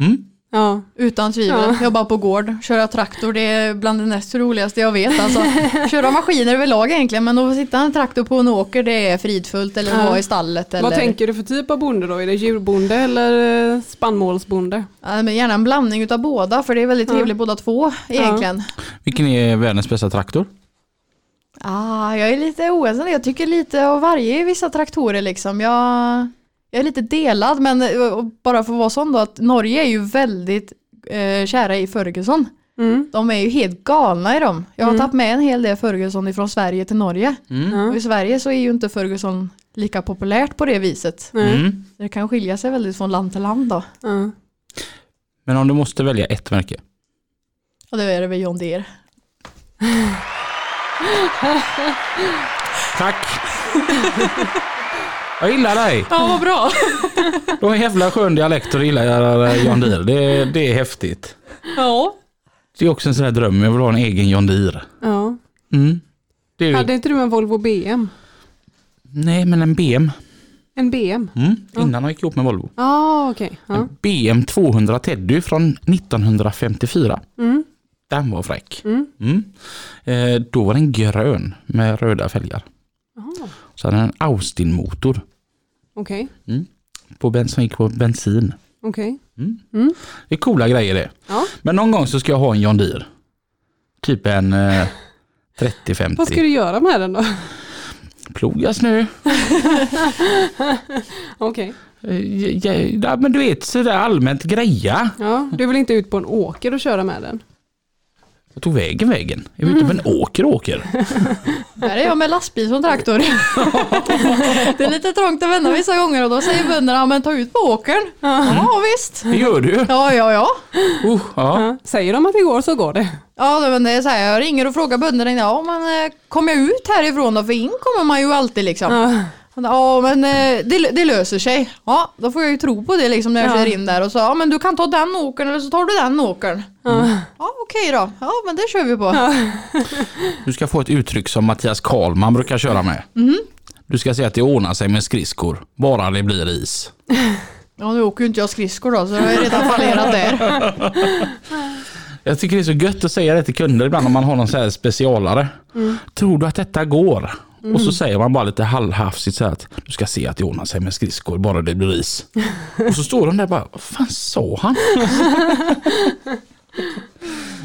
Mm? Ja. Utan tvivel. Ja. Jobba på gård, köra traktor, det är bland det näst roligaste jag vet. Alltså, köra maskiner överlag egentligen, men att sitta en traktor på en åker det är fridfullt eller Ja. vara i stallet. Eller, Vad tänker du för typ av bonde då? Är det djurbonde eller eh, spannmålsbonde? Ja, men gärna en blandning utav båda, för det är väldigt Ja. trevligt båda två egentligen. Vilken är världens bästa traktor? Ah, jag är lite oense. Jag tycker lite av varje i vissa traktorer liksom. Jag, jag är lite delad men eh, bara för att vara sån då att Norge är ju väldigt eh, kära i Ferguson. Mm. De är ju helt galna i dem. Jag har Mm. tagit med en hel del Ferguson ifrån Sverige till Norge. Mm. Och Ja. i Sverige så är ju inte Ferguson lika populärt på det viset. Mm. Det kan skilja sig väldigt från land till land då. Ja. Men om du måste välja ett märke? Och det är det väl John Deere. Tack! Jag gillar dig. Ja, vad bra. Du har en jävla skön dialekt och du gillar eh, John Deere. Det, det är häftigt. Ja. Det är också en sån här dröm, jag vill ha en egen John Deere. Ja. Mm. Det är Hade inte du en Volvo BM? nej men en BM. En BM? Mm. Innan jag gick ihop med Volvo. Ah, okej. Ja. En BM 200 Teddy från 1954. Mm. Den var fräck. Mm. Mm. Eh, då var den grön med röda fälgar. Aha. Så hade den en Austin-motor Okej, på ben, som gick på bensin. okej. Det är coola grejer det. Ja. Men någon gång så ska jag ha en John Deere. Typ en eh, Vad ska 30-50. du göra med den då? Ploga snö. Okej. Eh, ja, men du vet sådär allmänt greja. Ja, du vill inte ut på en åker och köra med den? Jag tog vägen vägen. Jag är ute på en åker åker. Där är jag med lastbil som traktor. det är lite trångt att vända vissa gånger och då säger bönderna, men ta ut på åkern. Ja visst. Det gör du. Ja, ja, ja. Uh, ja. Säger de att det går så går det. Ja, men det är så här, jag ringer och frågar bönderna, ja men eh, kommer jag ut härifrån då? För in kommer man ju alltid liksom. Ja. Ja men eh, det, det löser sig. Ja, då får jag ju tro på det liksom när jag Ja. kör in där och så, ja men du kan ta den åkern eller så tar du den åkern. Ja. Ja okej då, ja men det kör vi på. Du ska få ett uttryck som Mattias Karlman brukar köra med. Du ska säga att det ordnar sig med skridskor, bara det blir is. Ja nu åker ju inte jag skridskor då så jag har ju redan fallerat där. Jag tycker det är så gött att säga det till kunder ibland om man har någon så här specialare. Tror du att detta går? Och så säger man bara lite halvhafsigt så här att du ska se att det ordnar sig med skridskor, bara det blir is. Och så står de där bara, vad fan sa han?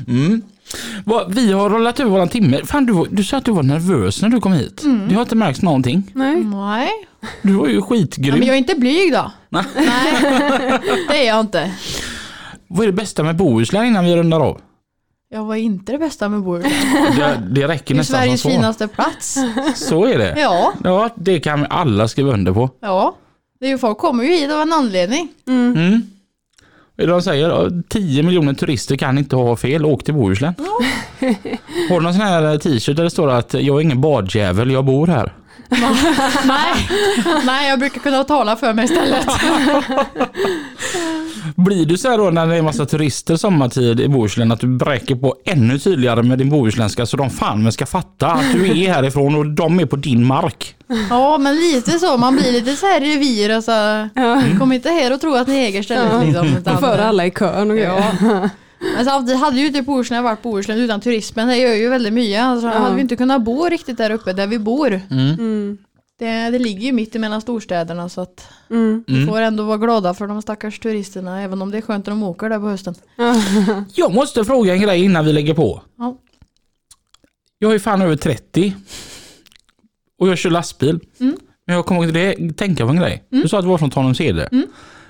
Mm. Vi har rollat över våran timme. Fan, du, du sa att du var nervös när du kom hit. Det har inte märkts någonting. Nej. Nej, Du var ju ja, skitgrym. men jag är inte blyg då. Nej. Nej, det är jag inte. Vad är det bästa med Bohuslän innan vi rundar av? Jag var inte det bästa med Bohuslän. Det, det räcker Det är nästan som Sveriges så. finaste plats. Så är det. Ja, Ja, det kan alla skriva under på. ja. Det är ju folk kommer ju hit av en anledning. Mm. Det de säger? Ja, 10 miljoner turister kan inte ha fel. Åk till Bohuslän. Har du någon sån här t-shirt där det står att jag är ingen badjävel, jag bor här? Nej, nej jag brukar kunna tala för mig istället. Blir du så här då när det är massa turister sommartid i Bohuslän att du bräcker på ännu tydligare med din bohuslänska så de fan men ska fatta att du är härifrån och de är på din mark? Ja, men lite så. Man blir lite så här revir. Alltså. Ja. Kom inte här och tro att ni äger stället. Ja. Liksom, utan- Före alla i kön och grejer. Ja. Men samtidigt hade ju inte Bohuslän varit Bohuslän utan turismen. Det gör ju väldigt mycket. Alltså, Ja. hade vi inte kunnat bo riktigt där uppe där vi bor. Mm. Det, det ligger ju mitt emellan storstäderna så att Mm. vi får ändå vara glada för de stackars turisterna även om det är skönt när de åker där på hösten. Jag måste fråga en grej innan vi lägger på. Ja. Jag är fan över 30. Och jag kör lastbil. Men jag kommer det, tänka på en grej. Du sa att du var från Tanumshede.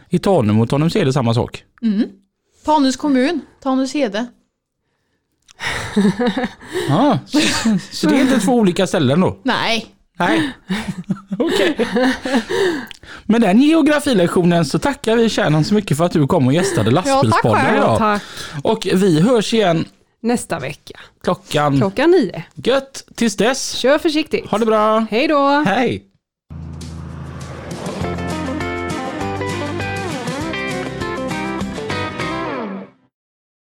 I Tanum och Tanumshede samma sak. Tanus kommun, Tanus-Hede. Ja, så, så det är inte två olika ställen då? Nej, Nej. Okej. Med den geografilektionen så tackar vi Shannon så mycket för att du kom och gästade Lastbilspodden själv. idag. Tack. Och vi hörs igen Nästa vecka. klockan Klockan nio. gött. Tills dess, Kör försiktigt. ha det bra. Hej då. Hej.